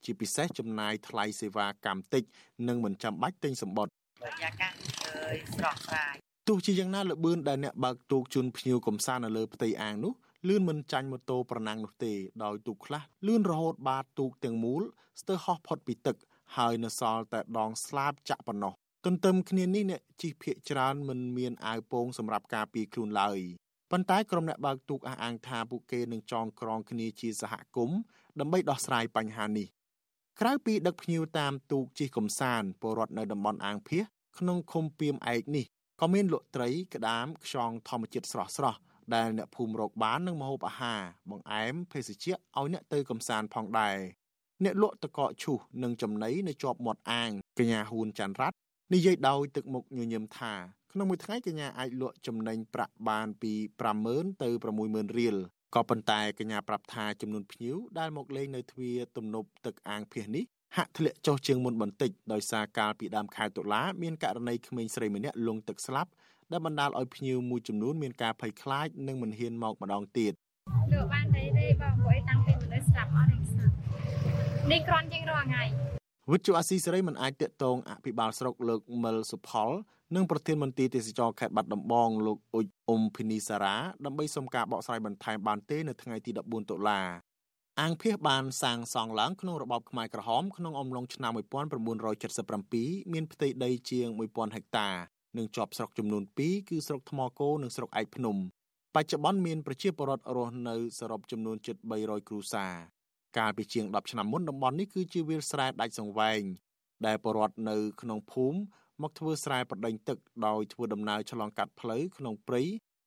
ជាពិសេសចំណាយថ្លៃសេវាកម្មតិចនិងមិនចាំបាច់ទិញសម្បត្តិបរិយាកាសអើយស្រស់ស្រាយទោះជាយ៉ាងណាលបឿនដែលអ្នកបើកទូកជូនភ្ញៀវកំសាន្តនៅលើផ្ទៃអាងនោះលឿនមិនចាញ់ម៉ូតូប្រណាំងនោះទេដោយទូកខ្លះលឿនរហូតបាតទូកទាំងមូលស្ទើរហោះផុតពីទឹក ហើយនៅសល់តែដងស្លាបចាក់ប៉ុណ្ណោះទន្ទឹមគ្នានេះអ្នកជិះភៀកច្រើនមិនមានអាវពោងសម្រាប់ការពារខ្លួនឡើយប៉ុន្តែក្រុមអ្នកបើកទូកអះអាងថាពួកគេនឹងចងក្រងគ្នាជាសហគមន៍ដើម្បីដោះស្រាយបញ្ហានេះ ក្រៅពីដឹកភ្ញៀវតាមទូកជិះកំសាន្តពលរដ្ឋនៅតំបន់អាងភៀសក្នុងឃុំពីមឯកនេះក៏មានលក់ត្រីក្តាមខ្យងធម្មជាតិស្រស់ស្រស់ដែលអ្នកភូមិរកបាននឹងម្ហូបអាហារបង្អែមភេសជ្ជៈឲ្យអ្នកទៅកំសាន្តផងដែរអ្នកលក់តកកឈូសនិងចំណីនៅជាប់មាត់អាងកញ្ញាហ៊ួនច័ន្ទរ័ត្ននិយាយដោយទឹកមុខញញឹមថាក្នុងមួយថ្ងៃកញ្ញាអាចលក់ចំណេញប្រាក់បានពី50000ទៅ60000រៀល ក៏ប៉ុន្តែកញ្ញាប្រាប់ថាចំនួនភ្ញៀវដែលមកលេងនៅទ្វារទំនប់ទឹកអាងភៀសនេះហាក់ធ្លាក់ចុះជាងមុនបន្តិចដោយសារកាលពីដើមខែតុលាមានករណីក្មេងស្រីម្នាក់លង់ទឹកស្លាប់ដែលបណ្ដាលឲ្យភ្ញៀវមួយចំនួនមានការភ័យខ្លាចនិងមិនហ៊ានមកម្ដងទៀតលោកបានទេទេបងព្រោះតាំងពីមនុស្សស្លាប់អត់ទេស្លាប់នេះគ្រាន់ជាងរាល់ថ្ងៃវិទ្យុអាស៊ីសេរីមិនអាចតាក់ទងអភិបាលស្រុកលោកមិលសុផល និងប្រធានមន្ត្រីទេសចរខេត្តបាត់ដំបងលោកអ៊ុចអ៊ុំភីនីសារ៉ាដើម្បីសុំការបកស្រាយបន្ថែមបានទេនៅថ្ងៃទី14តុលាអាងភៀសបានសាងសង់ឡើងក្នុងរបបខ្មែរក្រហមក្នុងអំឡុងឆ្នាំ1977មានផ្ទៃដីជាង1000ហិកតានិងជាប់ស្រុកចំនួន2គឺស្រុកថ្មគោនិងស្រុកឯកភ្នំបច្ចុប្បន្នមានប្រជាពលរដ្ឋរស់នៅសរុបចំនួនជិត300គ្រួសារកាលពីជាង10ឆ្នាំមុនតំបន់នេះគឺជាវាលស្រែដាច់សង្វែងដែលពលរដ្ឋនៅក្នុងភូមិមកធ្វើស្រែប្រដេញទឹកដោយធ្វើដំណើរឆ្លងកាត់ផ្លូវក្នុងព្រៃ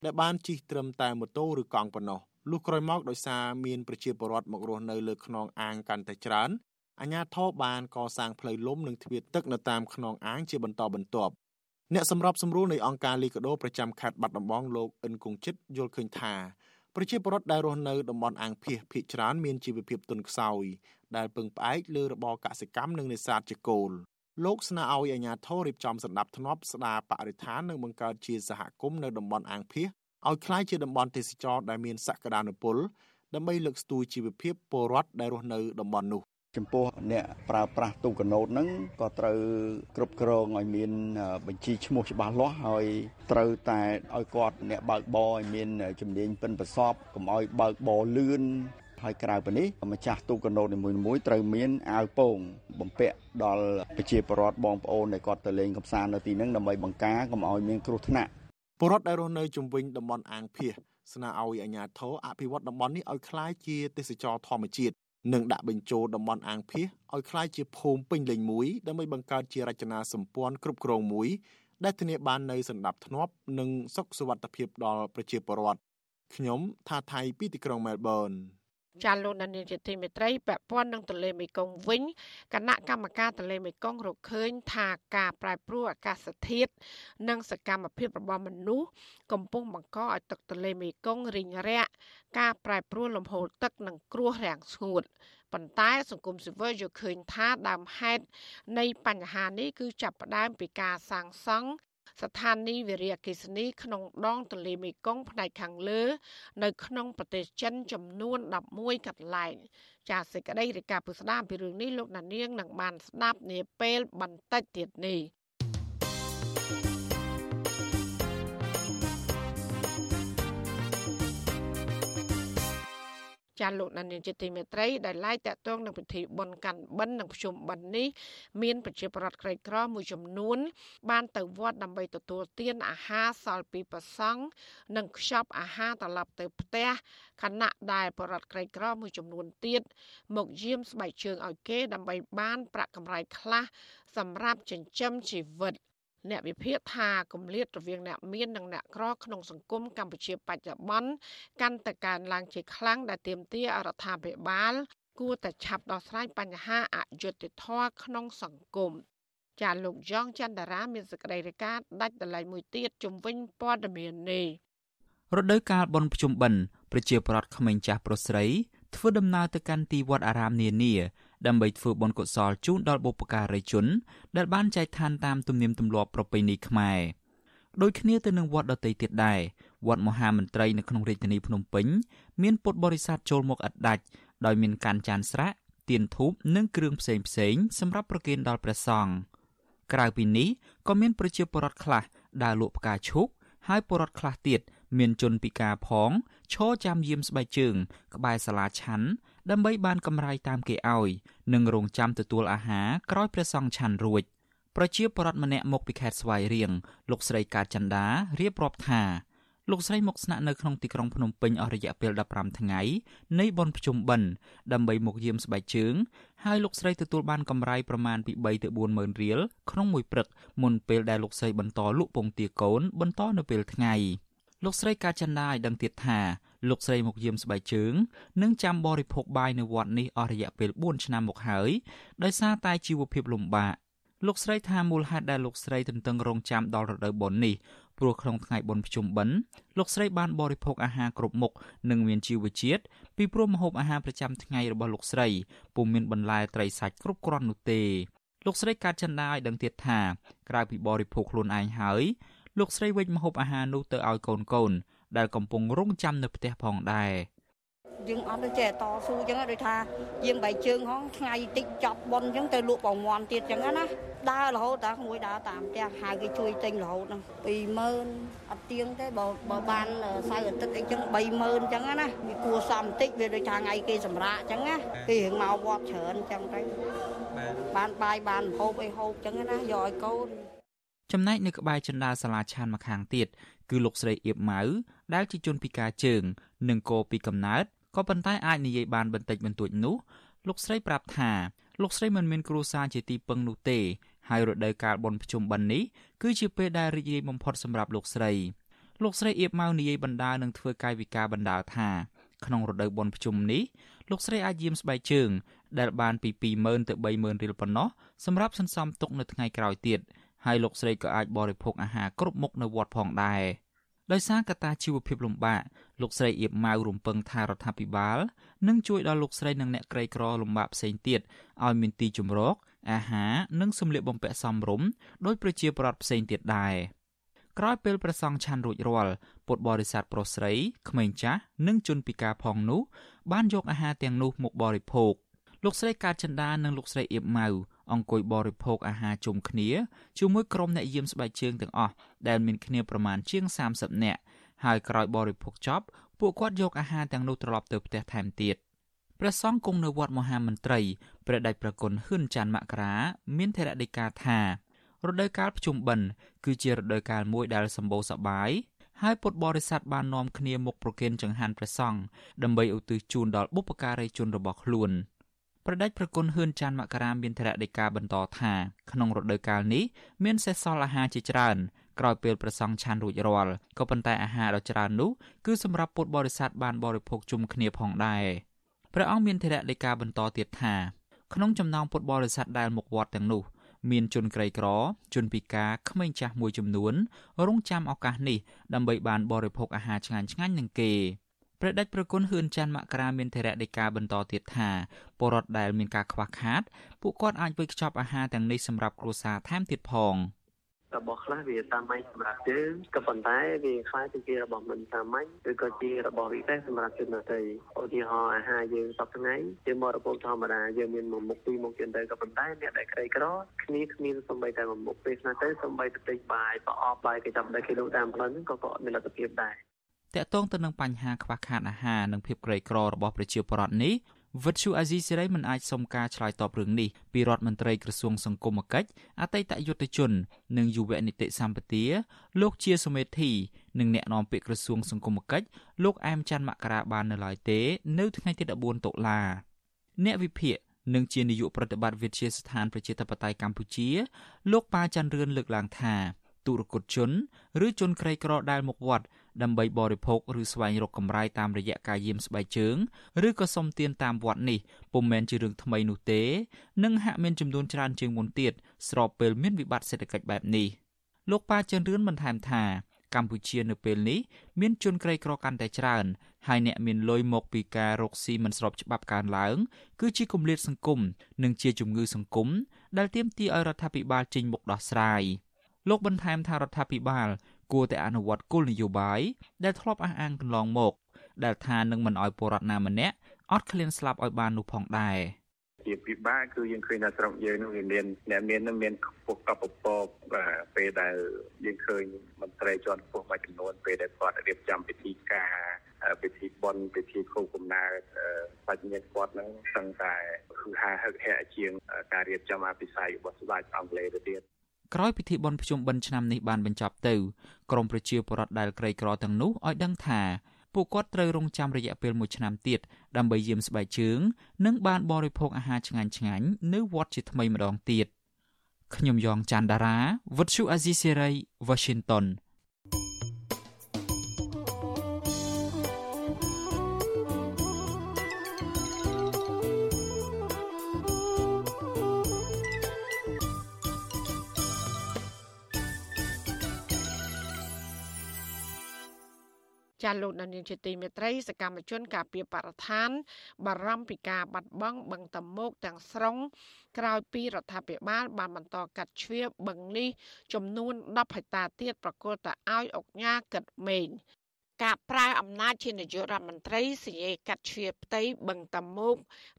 ដែលបានជិះត្រឹមតែម៉ូតូឬកង់ប៉ុណ្ណោះលុះក្រោយមកដោយសារមានប្រជាពលរដ្ឋមករស់នៅលើខ្នងអាងកាន់តែច្រើនអាជ្ញាធរបានកសាងផ្លូវលំនិងទ្វារទឹកនៅតាមខ្នងអាងជាបន្តបន្ទាប់អ្នកសម្របសម្រួលនៃអង្គការលីកាដូប្រចាំខេត្តបាត់ដំបងលោកអិនគង្ជិតយល់ឃើញថាប្រជាពលរដ្ឋដែលរស់នៅតំបន់អាងភៀសភ ieck ច្រើនមានជីវភាពទន់ខ្សោយដែលពឹងផ្អែកលើរបរកសិកម្មនិងនេសាទជាគោល លោកស្នើឲ្យអាជ្ញាធររៀបចំសម្ដាប់ធ្នាប់ស្ដារបរិស្ថាននិងបង្កើតជាសហគមន៍នៅតំបន់អាងភៀសឲ្យคล้ายជាតំបន់ទេសចរដែលមានសក្តានុពលដើម្បីលើកស្ទួយជីវភាពពលរដ្ឋដែលរស់នៅតំបន់នោះចំពោះអ្នកប្រើប្រាស់ទូកណូតហ្នឹងក៏ត្រូវគ្រប់គ្រងឲ្យមានបញ្ជីឈ្មោះច្បាស់លាស់ហើយត្រូវតែឲ្យគាត់អ្នកបើកបរឲ្យមានជំនាញប៉ិនប្រសពកុំឲ្យបើកបរលឿន ហើយក្រៅពីនេះម្ចាស់ទូកណូតនីមួយៗត្រូវមានអាវពោងបំពាក់ដល់ប្រជាពលរដ្ឋបងប្អូនដែលគាត់ទៅលេងកម្សាន្តនៅទីហ្នឹងដើម្បីបង្ការកុំឲ្យមានគ្រោះថ្នាក់ពលរដ្ឋដែលរស់នៅជុំវិញតំបន់អាងភៀសស្នើឲ្យអាជ្ញាធរអភិវឌ្ឍតំបន់នេះឲ្យคล้ายជាទេសចរធម្មជាតិនិងដាក់បញ្ចូលតំបន់អាងភៀសឲ្យคล้ายជាភូមិពេញលេញមួយដើម្បីបង្កើតជារចនាសម្ព័ន្ធគ្រប់គ្រងមួយដែលធានាបាននូវសន្តិភាពនិងសុខសុវត្ថិភាពដល់ប្រជាពលរដ្ឋខ្ញុំថាថៃពីទីក្រុងមែលប៊ន ចាលោកនានីជាទីមេត្រីពាក់ព័ន្ធនឹងទន្លេមេគង្គវិញគណៈកម្មការទន្លេមេគង្គរកឃើញថាការប្រែប្រួលអាកាសធាតុនិងសកម្មភាពរបស់មនុស្សកំពុងបង្កឲ្យទឹកទន្លេមេគង្គរីងរាក់ការប្រែប្រួលលំហូរទឹកនិងគ្រោះរាំងស្ងួតប៉ុន្តែសង្គមស៊ីវិលយល់ឃើញថាដើមហេតុនៃបញ្ហានេះគឺចាប់ផ្ដើមពីការសាងសង់ ស្ថានីយ៍វារីអគ្គិសនីក្នុងដងទន្លេមេគង្គផ្នែកខាងលើ នៅក្នុងប្រទេសចិនចំនួន11កន្លែងចាសសេចក្តីរាយការណ៍ពុស្ដាពីរឿងនេះលោកណានៀងនឹងបានស្ដាប់នាពេលបន្តិចទៀតនេះ ចាលោកណានៀងជាទីមេត្រីដែលឡាយតាក់ទងនឹងពិធីបុណ្យកាន់បិណ្ឌនិងភ្ជុំបិណ្ឌនេះមានប្រជាប្រដ្ឋក្រីក្រមួយចំនួន បានទៅវត្តដើម្បីទទួលទានអាហារសល់ពីប្រសង់និងខ្ចប់អាហារត្រឡប់ទៅផ្ទះខណៈដែលប្រដ្ឋក្រីក្រមួយចំនួនទៀតមកយាមស្បែកជើងឲ្យគេដើម្បីបានប្រាក់កម្រៃខ្លះសម្រាប់ចិញ្ចឹមជីវិត អ្នកវិភាគថាគម្លាតរវាងអ្នកមាននិងអ្នកក្រក្នុងសង្គមកម្ពុជាបច្ចុប្បន្នកាន់តែកើនឡើងជាខ្លាំងដែលទាមទាររដ្ឋាភិបាល គួរតែឆាប់ដោះស្រាយបញ្ហាអយុត្តិធម៌ក្នុងសង្គមចាលោកយ៉ងច័ន្ទរាមានសេចក្តីរាយការណ៍ដាច់ដライមួយទៀតជំវិញព័ត៌មាននេះរដូវកាលបុណ្យភ្ជុំបិណ្ឌប្រជាប្រដ្ឋក្មេងចាស់ប្រុសស្រីធ្វើដំណើរទៅកាន់ទីវត្តអារាមនានា ដើម្បីធ្វើបុណ្យកុសលជូនដល់បុព្វការីជន ដែលបានចែកឋានតាមទំនៀមទម្លាប់ប្រពៃណីខ្មែរដូចគ្នាទៅនឹងវត្តដទៃទៀតដែរវត្តមហាមន្ត្រីនៅក្នុងរាជធានីភ្នំពេញមានពុទ្ធបរិស័ទចូលមកឥតដាច់ដោយមានការចានស្រាក់ទៀនធូបនិងគ្រឿងផ្សេងផ្សេងសម្រាប់ប្រគេនដល់ព្រះសង្ឃក្រៅពីនេះក៏មានប្រជាពលរដ្ឋខ្លះដើរលក់ផ្កាឈូកហើយពលរដ្ឋខ្លះទៀតមានជនពិការផងឈរចាំយាមស្បែកជើង ក្បែរសាលាឆាន់ ដើម្បីបានកម្រៃតាមគេឲ្យនិងរងចាំទទួលអាហារក្រោយព្រះសង្ឃឆាន់រួចប្រជាពលរដ្ឋម្នាក់មកពីខេត្តស្វាយរៀងលោកស្រីកើតចន្ទារៀបរាប់ថាលោកស្រីមកស្នាក់នៅក្នុងទីក្រុងភ្នំពេញអស់រយៈពេល15ថ្ងៃនៃបុណ្យភ្ជុំបិណ្ឌដើម្បីមកយាមស្បែកជើងហើយលោកស្រីទទួលបានកម្រៃប្រមាណពី3ទៅ4ម៉ឺនរៀលក្នុងមួយព្រឹកមុនពេលដែលលោកស្រីបន្តលក់ពងទាកូនបន្តនៅពេលថ្ងៃលោកស្រីកាចន្ទាឲ្យដឹងទៀតថា លោកស្រីមកយាមស្បែកជើងនិងចាំបរិភោគបាយនៅវត្តនេះអស់រយៈពេល4ឆ្នាំមកហើយដោយសារតែជីវភាពលំបាកលោកស្រីថាមូលហេតុដែលលោកស្រីទន្ទឹងរង់ចាំដល់រដូវបុណ្យនេះព្រោះក្នុងថ្ងៃបុណ្យភ្ជុំបិណ្ឌលោកស្រីបានបរិភោគអាហារគ្រប់មុខនិងមានជីវជាតិពីព្រោះម្ហូបអាហារប្រចាំថ្ងៃរបស់លោកស្រីពុំមានបន្លែត្រីសាច់គ្រប់គ្រាន់នោះទេលោកស្រីកាត់ចិនដាឲ្យដឹងទៀតថាក្រៅពីបរិភោគខ្លួនឯងហើយលោកស្រីវិចម្ហូបអាហារនោះទៅឲ្យកូនកូន ដែលកំពុងរងចាំនៅផ្ទះផងដែរយើងអត់ទៅចេះតស៊ូអញ្ចឹងដូចថាយើងបែកជើងហងថ្ងៃតិចចប់ប៉ុនអញ្ចឹងទៅលក់ប្រមន់ទៀតអញ្ចឹងណាដើររហូតតាក្មួយដើរតាមផ្ទះហៅគេជួយទិញរហូតហ្នឹង20000អត់ទៀងទេបើបើបានសៅរ៍អាទិត្យអីចឹង30000អញ្ចឹងណាវាគួរសមតិចវាដូចថាថ្ងៃគេសម្រាកអញ្ចឹងណាគេរឿងមកវត្តច្រើនអញ្ចឹងទៅបានបាយបានហូបអីហូបអញ្ចឹងណាយកឲ្យកូនចំណែកនៅក្បែរជណ្ដាលសាលាឆានម្ខាងទៀតគឺលោកស្រីអៀបម៉ៅ ដែលជាជនពិការជើង និងកោពីកំណើតក៏ប៉ុន្តែអាចនិយាយបានបន្តិចបន្តួចនោះលោកស្រីប្រាប់ថាលោកស្រីមិនមានគ្រួសារជាទីពឹងនោះទេហើយរដូវកាលបុណ្យភ្ជុំបិណ្ឌនេះគឺជាពេលដែលរីករាយបំផុតសម្រាប់លោកស្រីលោកស្រីអៀបម៉ៅនិយាយបណ្ដាលនឹងធ្វើកាយវិការបណ្ដាលថាក្នុងរដូវបុណ្យភ្ជុំនេះលោកស្រីអាចយាមស្បែកជើង ដែលបានពី20000ទៅ30000រៀលប៉ុណ្ណោះសម្រាប់សន្សំទុកនៅថ្ងៃក្រោយទៀតហើយលោកស្រីក៏អាចបរិភោគអាហារគ្រប់មុខនៅវត្តផងដែរ ដោយសារកត្តាជីវភាពលំបាកលោកស្រីអៀបម៉ៅរំពឹងថារដ្ឋាភិបាលនឹងជួយដល់លោកស្រីនិងអ្នកក្រីក្រលំបាកផ្សេងទៀតឲ្យមានទីជម្រកអាហារនិងសម្លៀកបំពាក់សមរម្យដោយប្រជាពលរដ្ឋផ្សេងទៀតដែរក្រោយពេលព្រះសង្ឃឆាន់រួចរាល់ពុទ្ធបរិស័ទប្រុសស្រីក្មេងចាស់និងជនពិការផងនោះបានយកអាហារទាំងនោះមកបរិភោគលោកស្រីកើតចិន្តានិងលោកស្រីអៀបម៉ៅ អង្គុយបរិភោគអាហារជុំគ្នាជាមួយក្រុមអ្នកយាមស្បែកជើងទាំងអស់ដែលមានគ្នាប្រមាណជាង30នាក់ហើយក្រោយបរិភោគចប់ពួកគាត់យកអាហារទាំងនោះត្រឡប់ទៅផ្ទះថែមទៀតព្រះសង្ឃគង់នៅវត្តមហាមន្ត្រីព្រះដេចប្រគុណហ៊ឿនច័ន្ទមករាមានធរណីកាថារដូវកាលភ្ជុំបិណ្ឌគឺជារដូវកាលមួយដែលសម្បូរសប្បាយហើយពុទ្ធបរិស័ទបាននាំគ្នាមកប្រគេនចង្ហាន់ព្រះសង្ឃដើម្បីឧទ្ទិសជូនដល់បុព្វការីជនរបស់ខ្លួន។ ប្រដេចប្រគុណហ៊ឿនច័ន្ទមករាមានធរដីកាបន្តថាក្នុងរដូវកាលនេះមានសេសសល់អាហារជាច្រើនក្រោយពេលប្រសង់ឆានរួចរាល់ក៏ប៉ុន្តែអាហារដ៏ច្រើននោះគឺសម្រាប់ពុទ្ធបរិស័ទបានបរិភោគជុំគ្នាផងដែរព្រះអង្គមានធរដីកាបន្តទៀតថាក្នុងចំណោមពុទ្ធបរិស័ទដែលមកវត្តទាំងនោះ មានជនក្រីក្រ ជនពិការក្មេងចាស់មួយចំនួន រងចាំឱកាសនេះដើម្បីបានបរិភោគអាហារឆ្ងាញ់ឆ្ងាញ់នឹងគេ ព្រះដេចប្រគុណហ៊ឿនច័ន្ទមករាមានធរៈដីកាបន្តទៀតថាពលរដ្ឋដែលមានការខ្វះខាតពួកគាត់អាចវិលខ្ចប់អាហារទាំងនេះសម្រាប់គ្រួសារថែមទៀតផងរបស់ខ្លះវាតាមមាញ់សម្រាប់យើងក៏ប៉ុន្តែវាខ្លាយទៅជារបស់មិនតាមមាញ់ឬក៏ជារបស់ពិសេសសម្រាប់ជនដទៃឧទាហរណ៍អាហារយើងសប្តាហ៍ជាមករពុកធម្មតាយើងមានមួយមុខពីរមុខជាងទៅក៏ប៉ុន្តែអ្នកដែលក្រីក្រគ្នាគ្មានសំបីតែមួយមុខពេលខ្លះទៅសំបីតែតិចបាយប្រអប់បាយគេចាប់ដល់គេលក់តាមផ្លូវហ្នឹងក៏ក៏មានលទ្ធភាពដែរ តកតងទៅនឹងបញ្ហាខ្វះខាតអាហារនិងភាពក្រីក្ររបស់ប្រជាពលរដ្ឋនេះវិទ្យុអាស៊ីសេរីមិនអាចសុំការឆ្លើយតបរឿងនេះពីរដ្ឋមន្ត្រីក្រសួងសង្គមគិច្ចអតីតយុទ្ធជន និងយុវនីតិសម្បទាលោកជាសមេធីនិងអ្នកនាំពាក្យក្រសួងសង្គមគិច្ចលោកអែមច័ន្ទមករាបាននៅឡើយទេនៅថ្ងៃទី14តុលាអ្នកវិភាគនិងជានាយកប្រតិបត្តិវិទ្យាស្ថានប្រជាធិបតេយ្យកម្ពុជា លោកប៉ាច័ន្ទរឿនលើកឡើងថា ទុរគតជន ឬជនក្រីក្រដែលមកវត្តដើម្បីបរិភោគឬស្វែងរកកម្រៃតាមរយៈការយាមស្បែកជើងឬក៏សុំទានតាមវត្តនេះពុំមែនជារឿងថ្មីនោះទេនិងហាក់មានចំនួនច្រើនជាងមុនទៀតស្របពេលមានវិបត្តិសេដ្ឋកិច្ចបែបនេះលោកប៉ាចិនរឿនបន្ថែមថាកម្ពុជានៅពេលនេះមានជនក្រីក្រកាន់តែច្រើនហើយអ្នកមានលុយមកពីការរកស៊ីមិនស្របច្បាប់កើនឡើង គឺជាគម្លាតសង្គមនិងជាជំងឺសង្គមដែលទាមទារឲ្យរដ្ឋាភិបាលចេញមុខដោះស្រាយ លោកបន្ថែមថារដ្ឋាភិបាលគួរតែអនុវត្តគោលនយោបាយដែលធ្លាប់អះអាងកន្លងមក ដែលថានឹងមិនអោយពលរដ្ឋណាម្នាក់អត់ឃ្លានស្លាប់ឲ្យបាននោះផងដែរជាពិបាកគឺយើងឃើញថាស្រុកយើងនោះវាមានអ្នកមាននឹងមានពុះកបពកបាទពេលដែលយើងឃើញមន្ត្រីជាន់ខ្ពស់មួយចំនួនពេលដែលគាត់រៀបចំពិធីការពិធីបុណ្យពិធីខួបកំណើតបញ្ញាគាត់នឹងសឹងតែគឺហាហឹកហាក់ជាងការរៀបចំអភិសេករបស់ស្ដេចអង់គ្លេសទៅទៀត ក្រោយពិធីបុណ្យភ្ជុំបិណ្ឌឆ្នាំនេះបានបញ្ចប់ទៅក្រមប្រជាពលរដ្ឋដែលក្រីក្រទាំងនោះឲ្យដឹងថាពួកគាត់ត្រូវរងចាំរយៈពេល1ឆ្នាំទៀតដើម្បីយាមស្បែកជើង និងបានបរិភោគអាហារឆ្ងាញ់ឆ្ងាញ់នៅវត្តជាថ្មីម្ដងទៀតខ្ញុំយ៉ងច័ន្ទដារាវិទ្យុអាស៊ីសេរី Washington ចាលោកដានៀងជាទីមេត្រីសកម្មជនការពារបរិស្ថាន បារម្ភពីការបាត់បង់បឹងតមោកទាំងស្រុងក្រោយពីរដ្ឋាភិបាលបានបន្តកាត់ជ្រៀបបឹងនេះចំនួន10ហិកតាទៀតប្រកល់តែឲ្យអុកញ៉ាកិតមេងការប្រើអំណាចជានាយករដ្ឋមន្ត្រីសញ្ញាកាត់ជ្រៀតផ្ទៃបឹងតាមុក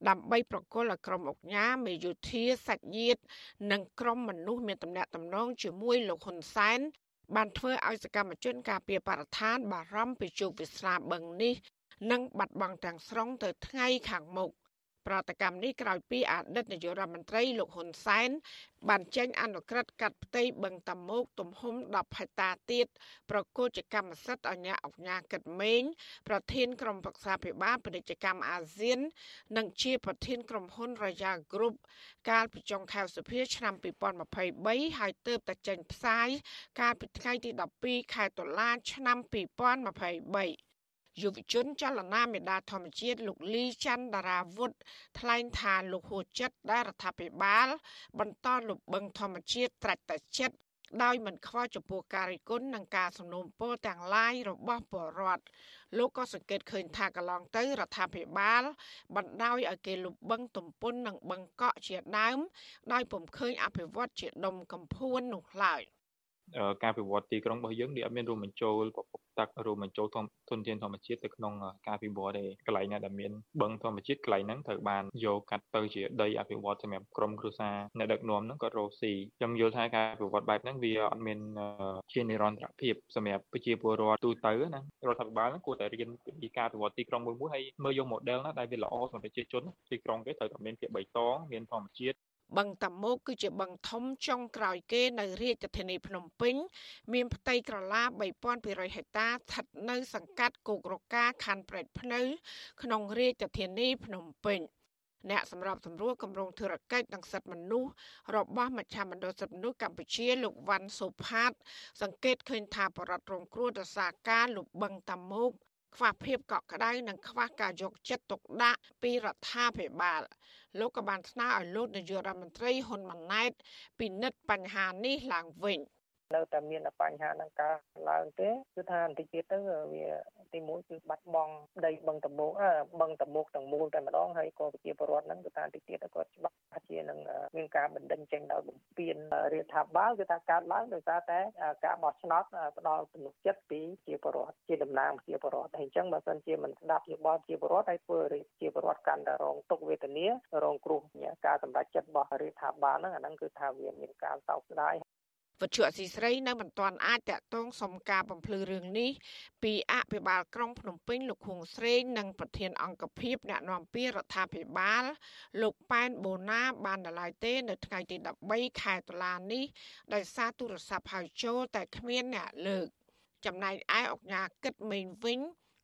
ដើម្បីប្រគល់ឲ្យក្រុមអង្គការមេយោធាសាច់ញាតិនិងក្រុមមនុស្សមានតំណែងតំណងជាមួយលោកហ៊ុនសែន បានធ្វើឲ្យសកម្មជនការពារបរិស្ថានបារម្ភពីជោគវាសនាបឹងនេះនិងបាត់បង់ទាំងស្រុងទៅថ្ងៃខាងមុខ ប្រតិកម្មនេះក្រោយពីអតីតនាយករដ្ឋមន្ត្រីលោកហ៊ុនសែនបានចេញអនុក្រឹត្យកាត់ផ្ទៃបឹងតាមុកទំហំ10ហិកតាទៀតប្រកួតជាកម្មសិទ្ធិអញ្ញាអង្គញាកិតមេងប្រធានក្រុមប្រឹក្សាភិបាលពាណិជ្ជកម្មអាស៊ាន និងជាប្រធានក្រុមហ៊ុន Royal Group កាលពីចុងខែសីហាឆ្នាំ2023ហើយទើបតែចេញផ្សាយកាលពីថ្ងៃទី12ខែតុលាឆ្នាំ2023 យុវជនចលនាមេដាធម្មជាតិលោកលីច័ន្ទដារាវុធថ្លែងថាលោកហួចិត្តដែលរដ្ឋាភិបាល បន្តលុបបឹងធម្មជាតិត្រាច់តែចិត្តដោយមិនខ្វល់ចំពោះការរិះគន់និងការសំណូមពរទាំងឡាយរបស់ពលរដ្ឋលោកក៏សង្កេតឃើញថាកន្លងទៅរដ្ឋាភិបាលបណ្ដោយឲ្យគេលុបបឹងទំពុននិងបឹងកក់ជាដើម ដោយពុំឃើញអភិវឌ្ឍជាដុំកំភួននោះឡើយ។ការវិវត្តទីក្រុងរបស់យើងវាអត់មានរួមបញ្ចូលប្រភព ទឹករួមបញ្ចូលធនធនធានធម្មជាតិទៅក្នុងការវិវត្តទេកន្លែងណាដែលមានបឹងធម្មជាតិកន្លែងហ្នឹងត្រូវបានយកកាត់ទៅជាដីអភិវឌ្ឍសម្រាប់ក្រុមគ្រួសារអ្នកដឹកនាំហ្នឹងក៏រកស៊ីខ្ញុំយល់ថាការវិវត្តបែបហ្នឹងវាអត់មានជានិរន្តរភាពសម្រាប់ប្រជាពលរដ្ឋទូទៅណារដ្ឋាភិបាលហ្នឹងគួរតែរៀនពីការវិវត្តទីក្រុងមួយមួយហើយមើលយក model ណាដែលវាល្អសម្រាប់ប្រជាជនទីក្រុងគេត្រូវតែមានភាពបៃតងមានធម្មជាតិ បឹងតាមុកគឺជាបឹងធំចុងក្រោយគេនៅរាជធានីភ្នំពេញ មានផ្ទៃក្រឡា3200ហិកតាស្ថិតនៅសង្កាត់គោករកាខណ្ឌព្រែកភ្នៅក្នុងរាជធានីភ្នំពេញអ្នកសម្របសម្រួលគម្រោងធុរកិច្ចនិងសិទ្ធិមនុស្សរបស់មជ្ឈមណ្ឌលសិទ្ធិមនុស្សកម្ពុជាលោកវ៉ាន់សុផាត សង្កេតឃើញថាបរដ្ឋរងគ្រោះដោយសារការលុបបឹងតាមុក ខ្វះភាពកក់ក្ដៅនិងខ្វះការយកចិត្តទុកដាក់ពីរដ្ឋាភិបាលលោកក៏បានស្នើឲ្យលោកនាយករដ្ឋមន្ត្រីហ៊ុនម៉ាណែតពិនិត្យបញ្ហានេះឡើងវិញ។ នៅតែមានបញ្ហានឹងការឡើងទេគឺថាបន្តិចទៀតទៅវាទីមួយគឺបាត់បង់ដីបឹងតមោកបឹងតមោកទាំងមូលតែម្ដងហើយក៏ប្រជាពលរដ្ឋហ្នឹងគឺថាបន្តិចទៀតទៅគាត់ច្បាស់ជានឹងមានការបណ្ដឹងចេញដោយបំពេញរដ្ឋាភិបាលគឺថាកើតឡើងដោយសារតែការបោះឆ្នោតផ្ដល់ទំនុកចិត្តពីជាពលរដ្ឋជាតំណាងជាពលរដ្ឋហើយអញ្ចឹងបើសិនជាមិនស្ដាប់យោបល់ជាពលរដ្ឋហើយធ្វើជាពលរដ្ឋកាន់តែរងទុក្ខវេទនារងគ្រោះការសម្រេចចិត្តរបស់រដ្ឋាភិបាលហ្នឹងអាហ្នឹងគឺថាវាមានការសោកស្ដាយ វិទ្យុអសីស្រីនៅមិនទាន់អាចតាក់ទងសុំការបំភ្លឺរឿងនេះពីអភិបាលក្រុងភ្នំពេញលោកខួងស្រេងនិងប្រធានអង្គភិបអ្នកណែនាំពាក្យរដ្ឋាភិបាល លោកប៉ែនបូណាបានដល់ឡាយទេ នៅថ្ងៃទី13ខែតុលានេះដោយសារទូរស័ព្ទហៅចូលតែគ្មានអ្នកលើក ចំណែកឯអង្គការគិតមេងវិញ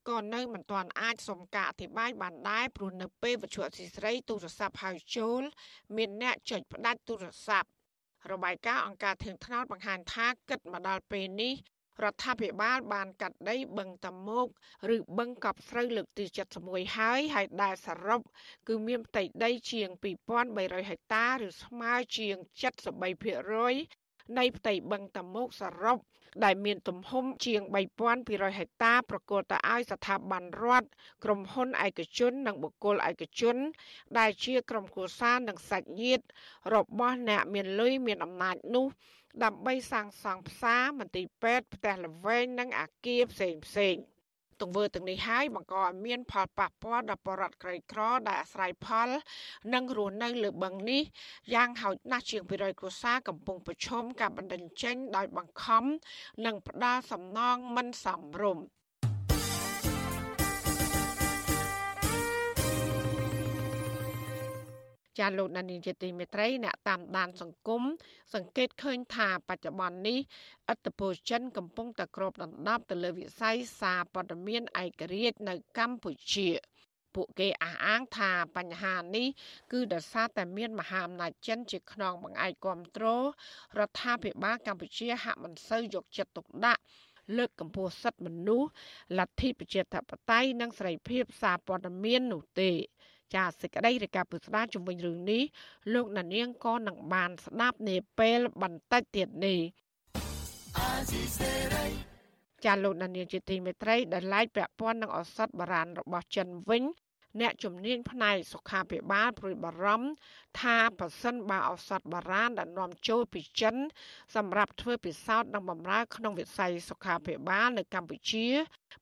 ក៏នៅមិនទាន់អាចសុំការអធិប្បាយបានដែរព្រោះនៅពេលវិទ្យុអសីស្រីទូរស័ព្ទហៅចូល មានអ្នកចុចផ្ដាច់ទូរស័ព្ទ របាយការណ៍អង្គការធឿនថ្នោតបង្ហាញថាគិតមកដល់ពេលនេះរដ្ឋាភិបាលបានកាត់ដីបឹងតាមុកឬបឹងកប់ស្រូវលើកទី71ហើយហើយដែលសរុបគឺមានផ្ទៃដីជាង2300ហិកតាឬស្មើជាង73%នៃ ផ្ទៃបឹងតាមុកសរុបដែលមានទំហំជាង3200ហិកតាប្រគល់ទៅឲ្យស្ថាប័នរដ្ឋក្រុមហ៊ុនឯកជននិងបុគ្គលឯកជន ដែលជាក្រុមគ្រួសារនិងសាច់ញាតិរបស់អ្នកមានលុយមានអំណាចនោះដើម្បីសាងសង់ផ្សារមន្ទីរពេទ្យផ្ទះល្វែងនិងអគារផ្សេងផ្សេងៗ ទង្វើទាំងនេះហើយបង្កឲ្យមានផលប៉ះពាល់ដល់ប្រជាក្រីក្រដែលអាស្រ័យផល និងរស់នៅលើបឹងនេះយ៉ាងហោចណាស់ជាង200គ្រួសារកំពុងប្រឈមការបណ្តេញចេញដោយបង្ខំនិងផ្ដាល់សំណងមិនសមរម្យ ចាលោកដានីជាទីមេត្រីអ្នកតាមដានសង្គមសង្កេតឃើញថាបច្ចុប្បន្ននេះឥទ្ធិពលចិនកំពុងតែគ្របដណ្ដប់ទៅលើវិស័យសារព័ត៌មានឯករាជ្យនៅកម្ពុជាពួកគេអះអាងថាបញ្ហានេះគឺដោយសារតែមានមហាអំណាចចិនជាខ្នងបង្អែកគ្រប់គ្រងរដ្ឋាភិបាលកម្ពុជាហាក់មិនសូវយកចិត្តទុកដាក់លើកកម្ពស់សិទ្ធិមនុស្សលទ្ធិប្រជាធិបតេយ្យនិងសេរីភាពសារព័ត៌មាននោះទេ ចាសេចក្តីរាយការណ៍ពុស្ដាជំវិញរឿងនេះលោកណានៀងក៏នឹងបានស្ដាប់នាពេលបន្តិចទៀតនេះចាលោកណានៀងជាទីមេត្រីដែលឡាយពាក់ព័ន្ធនឹងឱសថបុរាណរបស់ចិនវិញ អ្នកជំនាញផ្នែកសុខាភិបាលព្រួយបារម្ភថាប៉ះសិនបើឱសថបារាណដែលនាំចូលពីចិន សម្រាប់ធ្វើពិសោធន៍និងបម្រើក្នុងវិស័យសុខាភិបាលនៅកម្ពុជា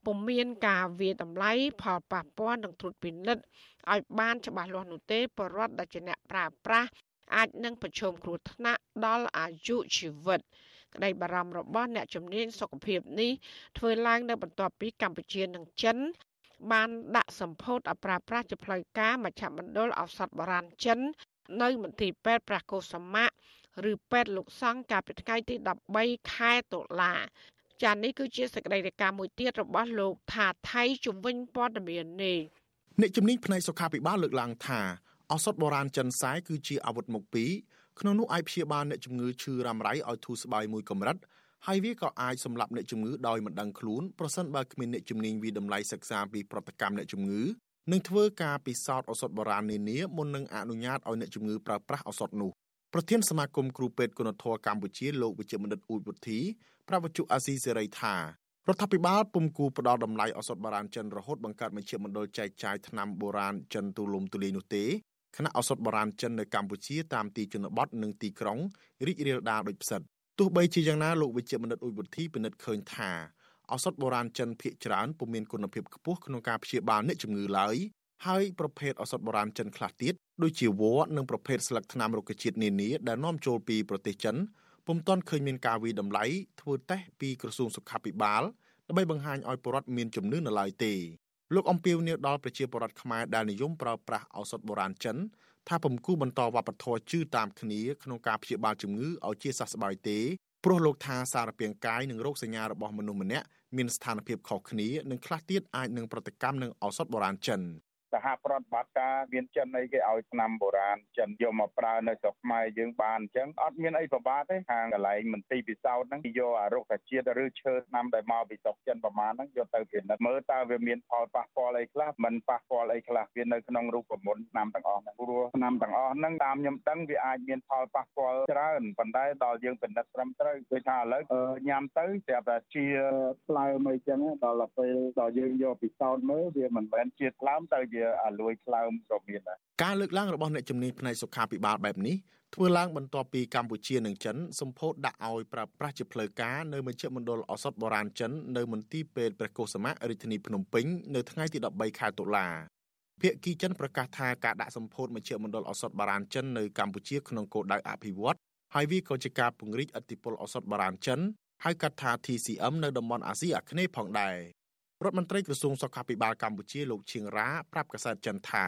ពុំមានការវាតម្លៃផលប៉ះពាល់និងត្រួតពិនិត្យឲ្យបានច្បាស់លាស់នោះទេបរដ្ឋដែលជាអ្នកប្រើប្រាស់អាចនឹងប្រឈមគ្រោះថ្នាក់ដល់អាយុជីវិតក្តីបារម្ភរបស់អ្នកជំនាញសុខភាពនេះធ្វើឡើងនៅបន្ទាប់ពីកម្ពុជានិងចិន បានដាក់សម្ពោធអប្រាប្រាស់ជាផ្លូវការមជ្ឈមណ្ឌលឱសថបុរាណចិន នៅមន្ទីរពេទ្យព្រះកុសមៈឬពេទ្យលោកសង្ឃកាលពីថ្ងៃទី13ខែតុលាចានេះគឺជាសេចក្តីរាយការណ៍មួយទៀតរបស់លោកថាថៃជំវិញព័ត៌មាននេះអ្នកជំនាញផ្នែកសុខាភិបាលលើកឡើងថាឱសថបុរាណចិនសែគឺជាអាវុធមុខពីរក្នុងនោះអាចព្យាបាលអ្នកជំងឺឈឺរ៉ាំរ៉ៃឲ្យធូរស្បើយមួយកម្រិត ហើយវាក៏អាចសម្លាប់អ្នកជំងឺដោយមិនដឹងខ្លួនប្រសិនបើគ្មានអ្នកជំនាញវិតម្លៃសិក្សាពីប្រតិកម្មអ្នកជំងឺនិងធ្វើការពិសោធន៍ឱសថបុរាណនានាមុននឹងអនុញ្ញាតឲ្យអ្នកជំងឺប្រើប្រាស់ឱសថនោះប្រធានសមាគមគ្រូពេទ្យគុណធម៌កម្ពុជាលោកវិជ្ជបណ្ឌិតអ៊ូចវុធីប្រវត្តិអាស៊ីសេរីថារដ្ឋាភិបាលពុំគូផ្ដល់តម្លៃឱសថបុរាណចិនរហូតបង្កើតមជ្ឈមណ្ឌលចែកចាយថ្នាំបុរាណចិនទូលំទូលាយនោះទេគណៈឱសថបុរាណចិននៅកម្ពុជាតាមទីជនបទនិងទីក្រុងរីករាលដាលដូចផ្សិត ទោះបីជាយ៉ាងណាលោកវិជ្ជបណ្ឌិតអ៊ុយវុធីពិនិត្យឃើញថាឱសថបុរាណចិនភាគច្រើនពុំមានគុណភាពខ្ពស់ក្នុងការព្យាបាលអ្នកជំងឺឡើយហើយប្រភេទឱសថបុរាណចិនខ្លះទៀតដូចជាវល្លិនិងប្រភេទស្លឹកថ្នាំរុក្ខជាតិនានាដែលនាំចូលពីប្រទេសចិនពុំទាន់ឃើញមានការវិតម្លៃធ្វើតេស្តពីក្រសួងសុខាភិបាលដើម្បីបង្ហាញឲ្យប្រជាពលរដ្ឋមានជំនឿនៅឡើយទេ លោកអំពីវនីដល់ប្រជាពលរដ្ឋខ្មែរដែលនិយមប្រើប្រាស់ឱសថបុរាណចិនថាពំគូបន្តវប្បធម៌ជឿតាមគ្នាក្នុងការព្យាបាលជំងឺឲ្យជាសះស្បើយទេព្រោះលោកថាសារពាង្គកាយនិងរោគសញ្ញារបស់មនុស្សម្នាក់មានស្ថានភាពខុសគ្នានិងខ្លះទៀតអាចនឹងប្រតិកម្មនឹងឱសថបុរាណចិន សហប្រតិបត្តិការមានចិនអីគេឲ្យឆ្នាំបុរាណចិនយកមកប្រើនៅស្រុកខ្មែរយើងបានអញ្ចឹងអត់មានអីប្របាទេខាងកន្លែងមន្ទីរពិសោធន៍ហ្នឹងគេយកអារុក្ខជាតិឬឈើឆ្នាំដែលមកពីស្រុកចិនប្រមាណហ្នឹងយកទៅពិនិត្យមើលតើវាមានផលប៉ះពាល់អីខ្លះមិនប៉ះពាល់អីខ្លះវានៅក្នុងរូបមន្តឆ្នាំទាំងអស់ហ្នឹងព្រោះឆ្នាំទាំងអស់ហ្នឹងតាមខ្ញុំដឹងវាអាចមានផលប៉ះពាល់ច្រើនប៉ុន្តែដល់យើងពិនិត្យត្រឹមត្រូវគឺថាឥឡូវញ៉ាំទៅស្រាប់តែជាស្លើមអីចឹងដល់ពេលដល់យើងយកពិសោធន៍មើលវាមិនមែនជាស្លើមទៅជាជាអាលួយខ្លោមក៏មានដែរការលើកឡើងរបស់អ្នកជំនាញផ្នែកសុខាភិបាលបែបនេះធ្វើឡើងបន្ទាប់ពីកម្ពុជានិងចិនសម្ពោធដាក់ឲ្យប្រើប្រាស់ជាផ្លូវការនៅមជ្ឈមណ្ឌលឱសថបុរាណចិននៅមន្ទីរពេទ្យព្រះកុសមៈរាជធានីភ្នំពេញនៅថ្ងៃទី13ខែតុលាភាគីចិនប្រកាសថាការដាក់សម្ពោធមជ្ឈមណ្ឌលឱសថបុរាណចិននៅកម្ពុជាក្នុងគោលដៅអភិវឌ្ឍហើយវាក៏ជាការពង្រីកឥទ្ធិពលឱសថបុរាណចិនហៅកាត់ថា TCM នៅតំបន់អាស៊ីអាគ្នេយ៍ផងដែរ រដ្ឋមន្ត្រីក្រសួងសុខាភិបាលកម្ពុជាលោកឈៀងរ៉ាប្រាប់កាសែតចិនថា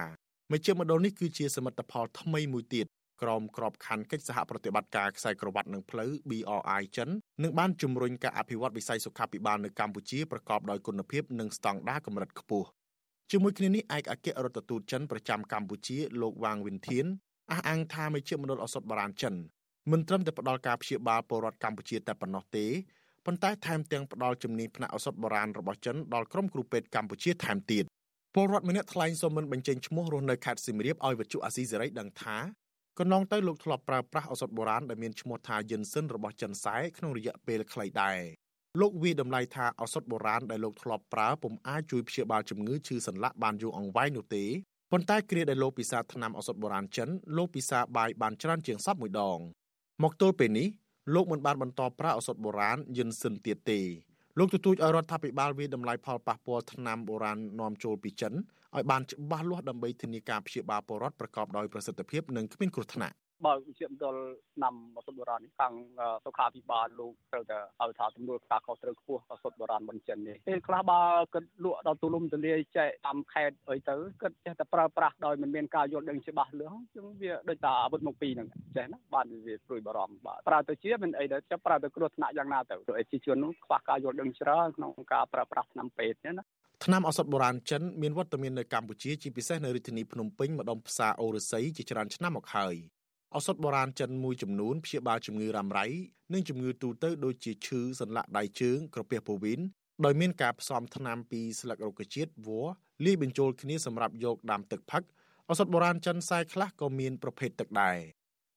មជ្ឈមណ្ឌលនេះគឺជាសមិទ្ធផលថ្មីមួយទៀតក្រមក្របខ័ណ្ឌកិច្ចសហប្រតិបត្តិការខ្សែក្រវ៉ាត់និងផ្លូវ BRI ចិននឹងបានជំរុញការអភិវឌ្ឍវិស័យសុខាភិបាលនៅកម្ពុជាប្រកបដោយគុណភាពនិងស្តង់ដារកម្រិតខ្ពស់ជាមួយគ្នានេះឯកអគ្គរដ្ឋទូតចិនប្រចាំកម្ពុជាលោកវ៉ាងវិនធានអះអាងថាមជ្ឈមណ្ឌលឱសថបុរាណចិនមិនត្រឹមតែផ្ដល់ការព្យាបាលពលរដ្ឋកម្ពុជាតែប៉ុណ្ណោះទេ ប៉ុន្តែថែមទាំងផ្ដល់ជំនាញផ្នែកឱសថបុរាណរបស់ចិនដល់ក្រុមគ្រូពេទ្យកម្ពុជាថែមទៀតពលរដ្ឋម្នាក់ថ្លែងសូមមិនបញ្ចេញឈ្មោះរស់នៅខេត្តសៀមរាបឲ្យវិទ្យុអាស៊ីសេរីដឹងថាកន្លងទៅលោកធ្លាប់ប្រើប្រាស់ឱសថបុរាណដែលមានឈ្មោះថាយិនសិនរបស់ចិនសែក្នុងរយៈពេលខ្លីដែរលោកវាតម្លៃថាឱសថបុរាណដែលលោកធ្លាប់ប្រើពុំអាចជួយព្យាបាលជំងឺឈឺសន្លាក់បានយូរអង្វែងនោះទេប៉ុន្តែគ្រាដែលលោកពិសាថ្នាំឱសថបុរាណចិនលោកពិសាបាយបានច្រើនជាងសពមួយដងមកទល់ពេលនេះ លោកមិនបានបន្តប្រើឱសថបុរាណយិនសិនទៀតទេលោកទទូចឲ្យរដ្ឋាភិបាលវាតម្លៃផលប៉ះពាល់ថ្នាំបុរាណនាំចូលពីចិនឲ្យបានច្បាស់លាស់ដើម្បីធានាការព្យាបាលពលរដ្ឋប្រកបដោយប្រសិទ្ធភាពនិងគ្មានគ្រោះថ្នាក់ បើវិជ្ជាមណ្ឌលឆ្នាំឱសថបុរាណនេះខាងសុខាភិបាលលោកត្រូវតែឲ្យថាទំនួលការខុសត្រូវខ្ពស់ឱសថបុរាណមិនចិននេះពេលខ្លះបើគិតលក់ដល់ទូលំទូលាយចែកតាមខេត្តអីទៅគិតចេះតែប្រើប្រាស់ដោយមិនមានការយល់ដឹងច្បាស់លាស់ចឹងវាដូចតែអាវុធមកពីហ្នឹងចេះណាបានវាព្រួយបារម្ភបាទប្រើទៅជាមិនអីដែរចាប់ប្រើទៅគ្រោះថ្នាក់យ៉ាងណាទៅអេជីជននោះខ្វះការយល់ដឹងច្រើនក្នុងការប្រើប្រាស់ថ្នាំពេទ្យណាថ្នាំឱសថបុរាណចិនមានវត្តមាននៅកម្ពុជាជាពិសេសនៅរាជធានីភ្នំពេញម្ដុំផ្សារអូរស័យជាច្រើនឆ្នាំមកហើយ ឱសថបុរាណចិនមួយចំនួនព្យាបាលជំងឺរ៉ាំរ៉ៃនិងជំងឺទូទៅដូចជាឈឺសន្លាក់ដៃជើងក្រពះពោះវៀនដោយមានការផ្សំថ្នាំពីស្លឹករុក្ខជាតិវល្លិលាយបញ្ចូលគ្នាសម្រាប់យកដាំទឹកផឹកឱសថបុរាណចិនខ្សែខ្លះក៏មានប្រភេទទឹកដែរ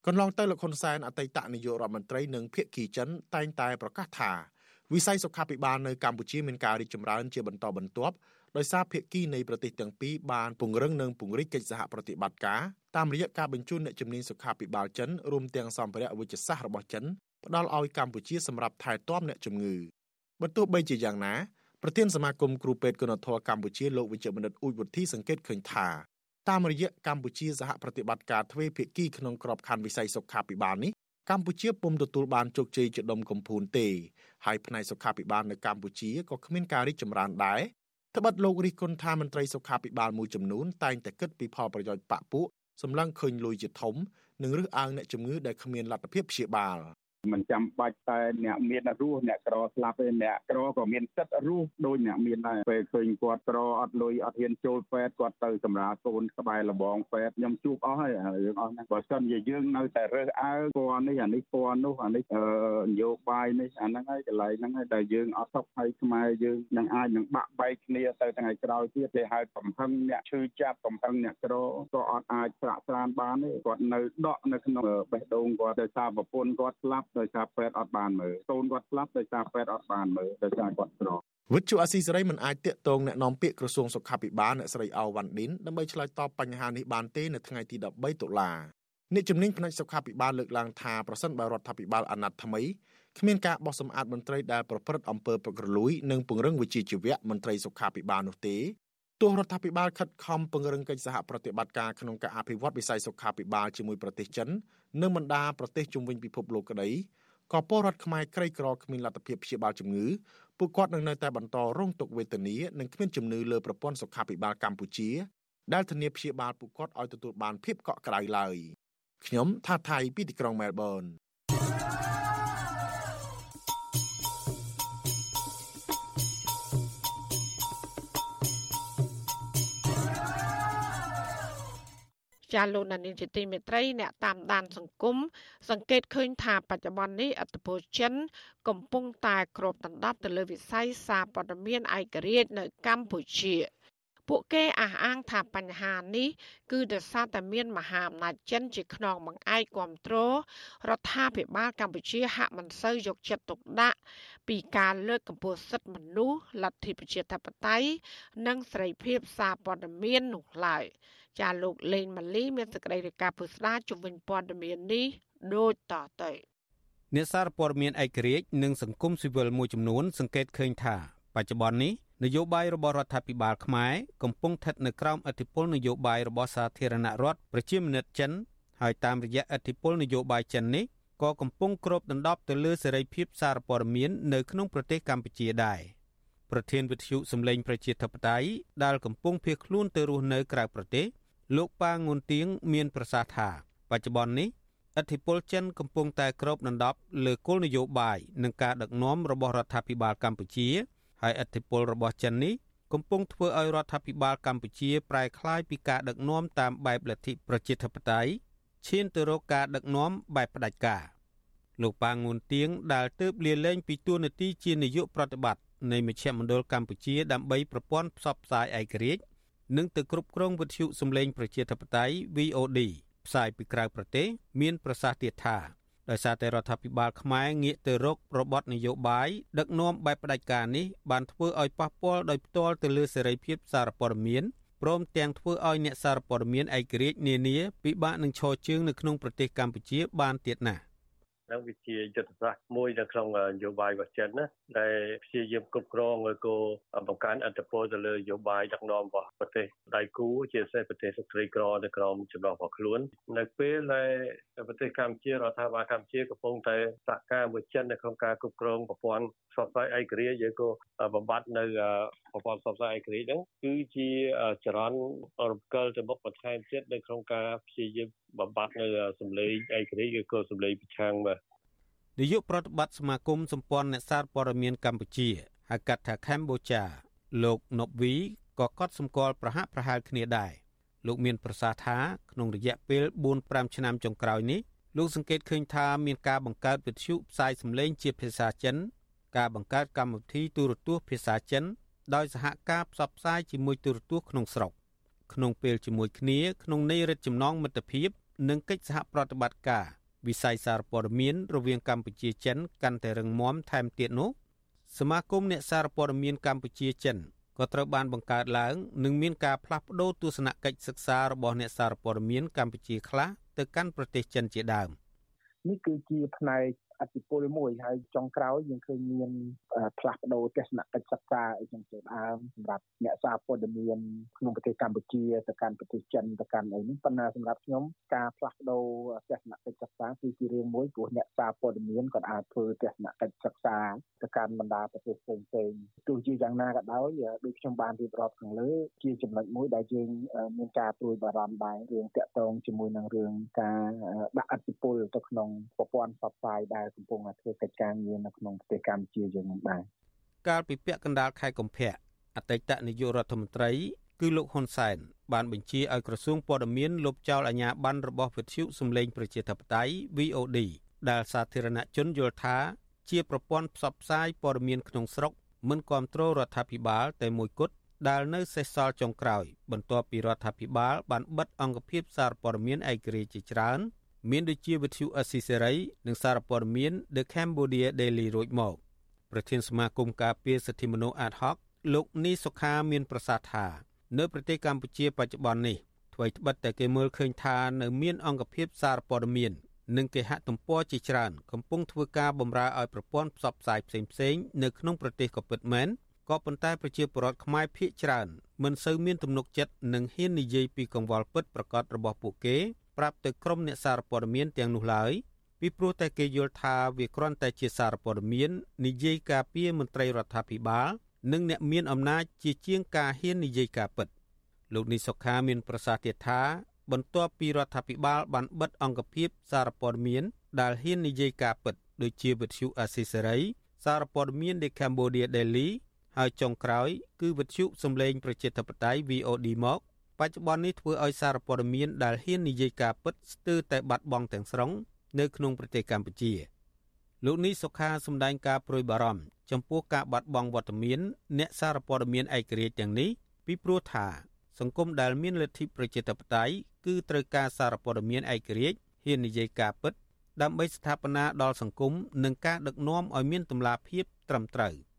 កន្លងទៅលោកហ៊ុនសែនអតីតនាយករដ្ឋមន្ត្រីនិងភៀកគីចិនតែងតែប្រកាសថាវិស័យសុខាភិបាលនៅកម្ពុជាមានការរីកចម្រើនជាបន្តបន្ទាប់ ដោយសារភាគីនៃប្រទេសទាំងពីរបានពង្រឹងនិងពង្រីកកិច្ចសហប្រតិបត្តិការតាមរយៈការបញ្ជូនអ្នកជំនាញសុខាភិបាលចិនរួមទាំងសម្ភារៈវិទ្យាសាស្ត្ររបស់ចិនផ្ដល់ឲ្យកម្ពុជាសម្រាប់ថែទាំអ្នកជំងឺបើទោះបីជាយ៉ាងណាប្រធានសមាគមគ្រូពេទ្យគុណធម៌កម្ពុជាលោកវិជ្ជបណ្ឌិតអ៊ូចវុធីសង្កេតឃើញថាតាមរយៈកម្ពុជាសហប្រតិបត្តិការទ្វេភាគីក្នុងក្របខ័ណ្ឌវិស័យសុខាភិបាលនេះកម្ពុជាពុំទទួលបានជោគជ័យជាដុំកំភួនទេហើយផ្នែកសុខាភិបាលនៅកម្ពុជាក៏គ្មានការរីកចម្រើនដែរ ត្បិតលោករិះគន់ថាមន្ត្រីសុខាភិបាលមួយចំនួនតែងតែគិតពីផលប្រយោជន៍បកពួកសម្លឹងឃើញលុយជាធំនិងរើសអើងអ្នកជំងឺដែលគ្មានលទ្ធភាពព្យាបាល។ មិនចាំបាច់តែអ្នកមានរស់អ្នកក្រស្លាប់ទេអ្នកក្រក៏មានសិទ្ធិរស់ដូចអ្នកមានដែរពេលឃើញគាត់ក្រអត់លុយអត់ហ៊ានចូលពេទ្យគាត់ទៅសម្រាប់កូនក្បែរលបងពេទ្យខ្ញុំជួបអស់ហើយរឿងអស់ហ្នឹងបើសិនជាយើងនៅតែរើសអើពណ៌នេះអានេះពណ៌នោះអានេះនយោបាយនេះអាហ្នឹងហើយកន្លែងហ្នឹងហើយតែយើងអត់សុខហើយខ្មែរយើងនឹងអាចនឹងបាក់បែកគ្នាទៅថ្ងៃក្រោយទៀតគេហៅកំហឹងអ្នកឈឺចាប់កំហឹងអ្នកក្រក៏អត់អាចប្រាក់ស្រានបានទេគាត់នៅដកនៅក្នុងបេះដូងគាត់ដោយសារប្រពន្ធគាត់ស្លាប់ដោយសារពេទ្យអត់បានមើលកូនគាត់ស្លាប់ដោយសារពេទ្យអត់បានមើលដោយសារគាត់ស្រកវិទ្យុអាស៊ីសេរីមិនអាចតាកតងแนะនាំពាក្យក្រសួងសុខាភិបាលអ្នកស្រីអៅវ៉ាន់ឌិនដើម្បីឆ្លើយតបបញ្ហានេះបានទេនៅថ្ងៃទី13តុលាអ្នកជំនាញផ្នែកសុខាភិបាលលើកឡើងថាប្រសិនបើរដ្ឋាភិបាលអាណត្តិថ្មីគ្មានការបោះសម្អាតមន្ត្រីដែលប្រព្រឹត្តអំពើពុករលួយនិងពង្រឹងវិជ្ជាជីវៈមន្ត្រីសុខាភិបាលនោះទេ ទោះរដ្ឋាភិបាលខិតខំពង្រឹងកិច្ចសហប្រតិបត្តិការក្នុងការអភិវឌ្ឍវិស័យសុខាភិបាលជាមួយប្រទេសចិននិងបណ្ដាប្រទេសជុំវិញពិភពលោកក្តីក៏ពលរដ្ឋខ្មែរក្រីក្រគ្មានលទ្ធភាពព្យាបាលជំងឺពួកគាត់នឹងនៅតែបន្តរងទុក្ខវេទនានិងគ្មានជំនឿលើប្រព័ន្ធសុខាភិបាលកម្ពុជាដែលធានាព្យាបាលពួកគាត់ឲ្យទទួលបានភាពកក់ក្ដៅឡើយខ្ញុំថាថៃពីទីក្រុងមែលប៊ន ចាលោកនានីជាទីមេត្រីអ្នកតាមដានសង្គមសង្កេតឃើញថាបច្ចុប្បន្ននេះអត្តពលចិន កំពុងតែគ្របដណ្ដប់ទៅលើវិស័យសារព័ត៌មានឯករាជ្យនៅកម្ពុជា ពួកគេអះអាងថាបញ្ហានេះគឺដោយសារតែមានមហាអំណាចចិនជាខ្នងបង្អែកគ្រប់គ្រងរដ្ឋាភិបាលកម្ពុជាហាក់មិនសូវយកចិត្តទុកដាក់ពីការលើកកម្ពស់សិទ្ធិមនុស្សលទ្ធិប្រជាធិបតេយ្យនិងសេរីភាពសារព័ត៌មាននោះឡើយ។ចាលោកលេងម៉ាលីមានសេចក្តីរាយការណ៍ពុស្ដាជំវិញព័ត៌មាននេះដូចតទៅអ្នកសារព័ត៌មានឯករាជ្យនិងសង្គមស៊ីវិលមួយចំនួនសង្កេតឃើញថា បច្ចុប្បន្ននេះនយោបាយរបស់រដ្ឋាភិបាលខ្មែរកំពុងស្ថិតនៅក្រោមឥទ្ធិពលនយោបាយរបស់សាធារណរដ្ឋប្រជាមានិតចិនហើយតាមរយៈឥទ្ធិពលនយោបាយចិននេះក៏កំពុងគ្របដណ្ដប់ទៅលើសេរីភាពសារព័ត៌មាននៅក្នុងប្រទេសកម្ពុជាដែរប្រធានវិទ្យុសម្លេងប្រជាធិបតេយ្យដែលកំពុងភៀសខ្លួនទៅរស់នៅក្រៅប្រទេសលោកប៉ាងុនទៀងមានប្រសាសន៍ថាបច្ចុប្បន្ននេះឥទ្ធិពលចិនកំពុងតែគ្របដណ្ដប់លើគោលនយោបាយនិងការដឹកនាំរបស់រដ្ឋាភិបាលកម្ពុជា ហើយឥទ្ធិពលរបស់ចិននេះកំពុងធ្វើឲ្យរដ្ឋាភិបាលកម្ពុជាប្រែក្លាយពីការដឹកនាំតាមបែបលទ្ធិប្រជាធិបតេយ្យឈានទៅរកការដឹកនាំបែបផ្ដាច់ការលោកប៉ាងុនទៀងដែលទើបលាលែងពីតួនាទីជានាយកប្រតិបត្តិនៃមជ្ឈមណ្ឌលកម្ពុជាដើម្បីប្រព័ន្ធផ្សព្វផ្សាយឯករាជ្យនិងទៅគ្រប់គ្រងវិទ្យុសំឡេងប្រជាធិបតេយ្យ VOD ផ្សាយពីក្រៅប្រទេស មានប្រសាសន៍ទៀតថា ដោយសារតែរដ្ឋាភិបាលខ្មែរងាកទៅរករបបនយោបាយដឹកនាំបែបផ្ដាច់ការនេះបានធ្វើឲ្យប៉ះពាល់ដោយផ្ទាល់ទៅលើសេរីភាពសារព័ត៌មានព្រមទាំងធ្វើឲ្យអ្នកសារព័ត៌មានឯករាជ្យនានាពិបាកនឹងឈរជើងនៅក្នុងប្រទេសកម្ពុជាបានទៀតណាស់ហ្នឹងវាជាយុទ្ធសាស្ត្រមួយនៅក្នុងនយោបាយរបស់ចិនណាដែលព្យាយាមគ្រប់គ្រងឲ្យគោបង្កើនអធិបតេយ្យទៅលើនយោបាយដឹកនាំរបស់ប្រទេសដៃគូជាពិសេសប្រទេសស្រីក្រនៅក្រោមចំណោះរបស់ខ្លួននៅពេលដែលប្រទេសកម្ពុជារដ្ឋាភិបាលកម្ពុជាកំពុងតែសហការមួយចិននៅក្នុងការគ្រប់គ្រងប្រព័ន្ធផ្សព្វផ្សាយឯករាជ្យយើងក៏បំបត្តិនៅប្រព័ន្ធផ្សព្វផ្សាយឯករាជ្យហ្នឹងគឺជាចរន្តរំកិលទៅមុខបន្ថែមទៀតនៅក្នុងការព្យាយាម បំបត្តិនៅសម្លេងឯករាជ្យឬក៏សម្លេងប្រឆាំងបាទនាយកប្រតិបត្តិសមាគមសម្ព័ន្ធអ្នកសារព័ត៌មានកម្ពុជាហៅកាត់ថាកម្ពុជាលោកណប់វីក៏កត់សម្គាល់ប្រហាក់ប្រហែលគ្នាដែរលោកមានប្រសាសន៍ថាក្នុងរយៈពេល4-5ឆ្នាំចុងក្រោយនេះលោកសង្កេតឃើញថាមានការបង្កើតវិទ្យុផ្សាយសម្លេងជាភាសាចិន ការបង្កើតកម្មវិធីទូរទស្សន៍ភាសាចិន ដោយសហការផ្សព្វផ្សាយជាមួយទូរទស្សន៍ក្នុងស្រុកក្នុងពេលជាមួយគ្នាក្នុងន័យរិទ្ធចំណងមិត្តភាព និងកិច្ចសហប្រតិបត្តិការវិស័យសារព័ត៌មានរវាងកម្ពុជាចិនកាន់តែរឹងមាំថែមទៀតនោះសមាគមអ្នកសារព័ត៌មានកម្ពុជាចិនក៏ត្រូវបានបង្កើតឡើងនិងមានការផ្លាស់ប្តូរទស្សនកិច្ចសិក្សារបស់អ្នកសារព័ត៌មានកម្ពុជាខ្លះទៅកាន់ប្រទេសចិនជាដើមនេះគឺជាផ្នែក អតិពលមួយហើយចុងក្រោយយើងឃើញមានផ្លាស់ប្ដូរទស្សនកិច្ចសិក្សាអីចឹងទៅដើមសម្រាប់អ្នកសារព័ត៌មានក្នុងប្រទេសកម្ពុជាទៅកាន់ប្រទេសចិនទៅកាន់អីនេះប៉ុន្តែសម្រាប់ខ្ញុំការផ្លាស់ប្ដូរទស្សនកិច្ចសិក្សាគឺជារឿងមួយព្រោះអ្នកសារព័ត៌មានក៏អាចធ្វើទស្សនកិច្ចសិក្សាទៅកាន់បណ្ដាប្រទេសផ្សេងផ្សេងទោះជាយ៉ាងណាក៏ដោយដូចខ្ញុំបានរៀបរាប់ខាងលើជាចំណុចមួយដែលយើងមានការព្រួយបារម្ភដែររឿងតាក់ទងជាមួយនឹងរឿងការដាក់អធិបុលទៅក្នុងប្រព័ន្ធផ្សព្វផ្សាយដែលកំពុងធ្វើកិច្ចការងារនៅក្នុងប្រទេសកម្ពុជាយើងនឹងដែរកាលពីពាក់កណ្ដាលខែកុម្ភៈអតីតនាយករដ្ឋមន្ត្រីគឺលោកហ៊ុនសែនបានបញ្ជាឲ្យក្រសួងព័ត៌មានលុបចោលអាជ្ញាប័ណ្ណរបស់វិទ្យុសំឡេងប្រជាធិបតេយ្យ VOD ដែលសាធារណជនយល់ថាជាប្រព័ន្ធផ្សព្វផ្សាយព័ត៌មានក្នុងស្រុកមិនគ្រប់គ្រងរដ្ឋាភិបាលតែមួយគត់ដែលនៅសេសសល់ចុងក្រោយ បន្ទាប់ពីរដ្ឋាភិបាលបានបិទអង្គភាពសារព័ត៌មានឯករាជ្យជាច្រើន មានដូចជាវិទ្យុអស៊ីសេរីនិងសារព័ត៌មាន The Cambodia Daily រួចមកប្រធានសមាគមការពារសិទ្ធិមនុស្ស Ad hoc លោកនីសុខាមានប្រសាសន៍ថានៅប្រទេសកម្ពុជាបច្ចុប្បន្ននេះអ្វីត្បិតតែគេមើលឃើញថានៅមានអង្គភាពសារព័ត៌មាននិងគេហទំព័រជាច្រើនកំពុងធ្វើការបម្រើឲ្យប្រព័ន្ធផ្សព្វផ្សាយផ្សេងៗនៅក្នុងប្រទេសក៏ពិតមែនក៏ប៉ុន្តែប្រជាពលរដ្ឋខ្មែរភាគច្រើនមិនសូវមានទំនុកចិត្តនិងហ៊ាននិយាយពីកង្វល់ពិតប្រាកដរបស់ពួកគេ ប្រាប់ទៅក្រុមអ្នកសារព័ត៌មានទាំងនោះឡើយពីព្រោះតែគេយល់ថាវាគ្រាន់តែជាសារព័ត៌មាននិយាយការពារមន្ត្រីរដ្ឋាភិបាលនិងអ្នកមានអំណាចជាជាងការហ៊ាននិយាយការពិតលោកនីសុខាមានប្រសាសន៍ទៀតថាបន្ទាប់ពីរដ្ឋាភិបាលបានបិទអង្គភាពសារព័ត៌មានដែលហ៊ាននិយាយការពិតដូចជាវិទ្យុអាស៊ីសេរីសារព័ត៌មាន The Cambodia Daily ហើយចុងក្រោយ គឺវិទ្យុសំឡេងប្រជាធិបតេយ្យ VOD មក បច្ចុប្បន្ននេះធ្វើឲ្យសារព័ត៌មានដែលហ៊ាននិយាយការពិតស្ទើរតែបាត់បង់ទាំងស្រុងនៅក្នុងប្រទេសកម្ពុជាលោកនេះសុខាសម្ដែងការប្រួយបារម្ភចំពោះការបាត់បង់វត្តមានអ្នកសារព័ត៌មានឯករាជ្យទាំងនេះពីព្រោះថា សង្គមដែលមានលទ្ធិប្រជាធិបតេយ្យគឺត្រូវការសារព័ត៌មានឯករាជ្យហ៊ាននិយាយការពិតដើម្បីស្ថាបនាដល់សង្គមនិងការដឹកនាំឲ្យមានតម្លាភាពត្រឹមត្រូវ។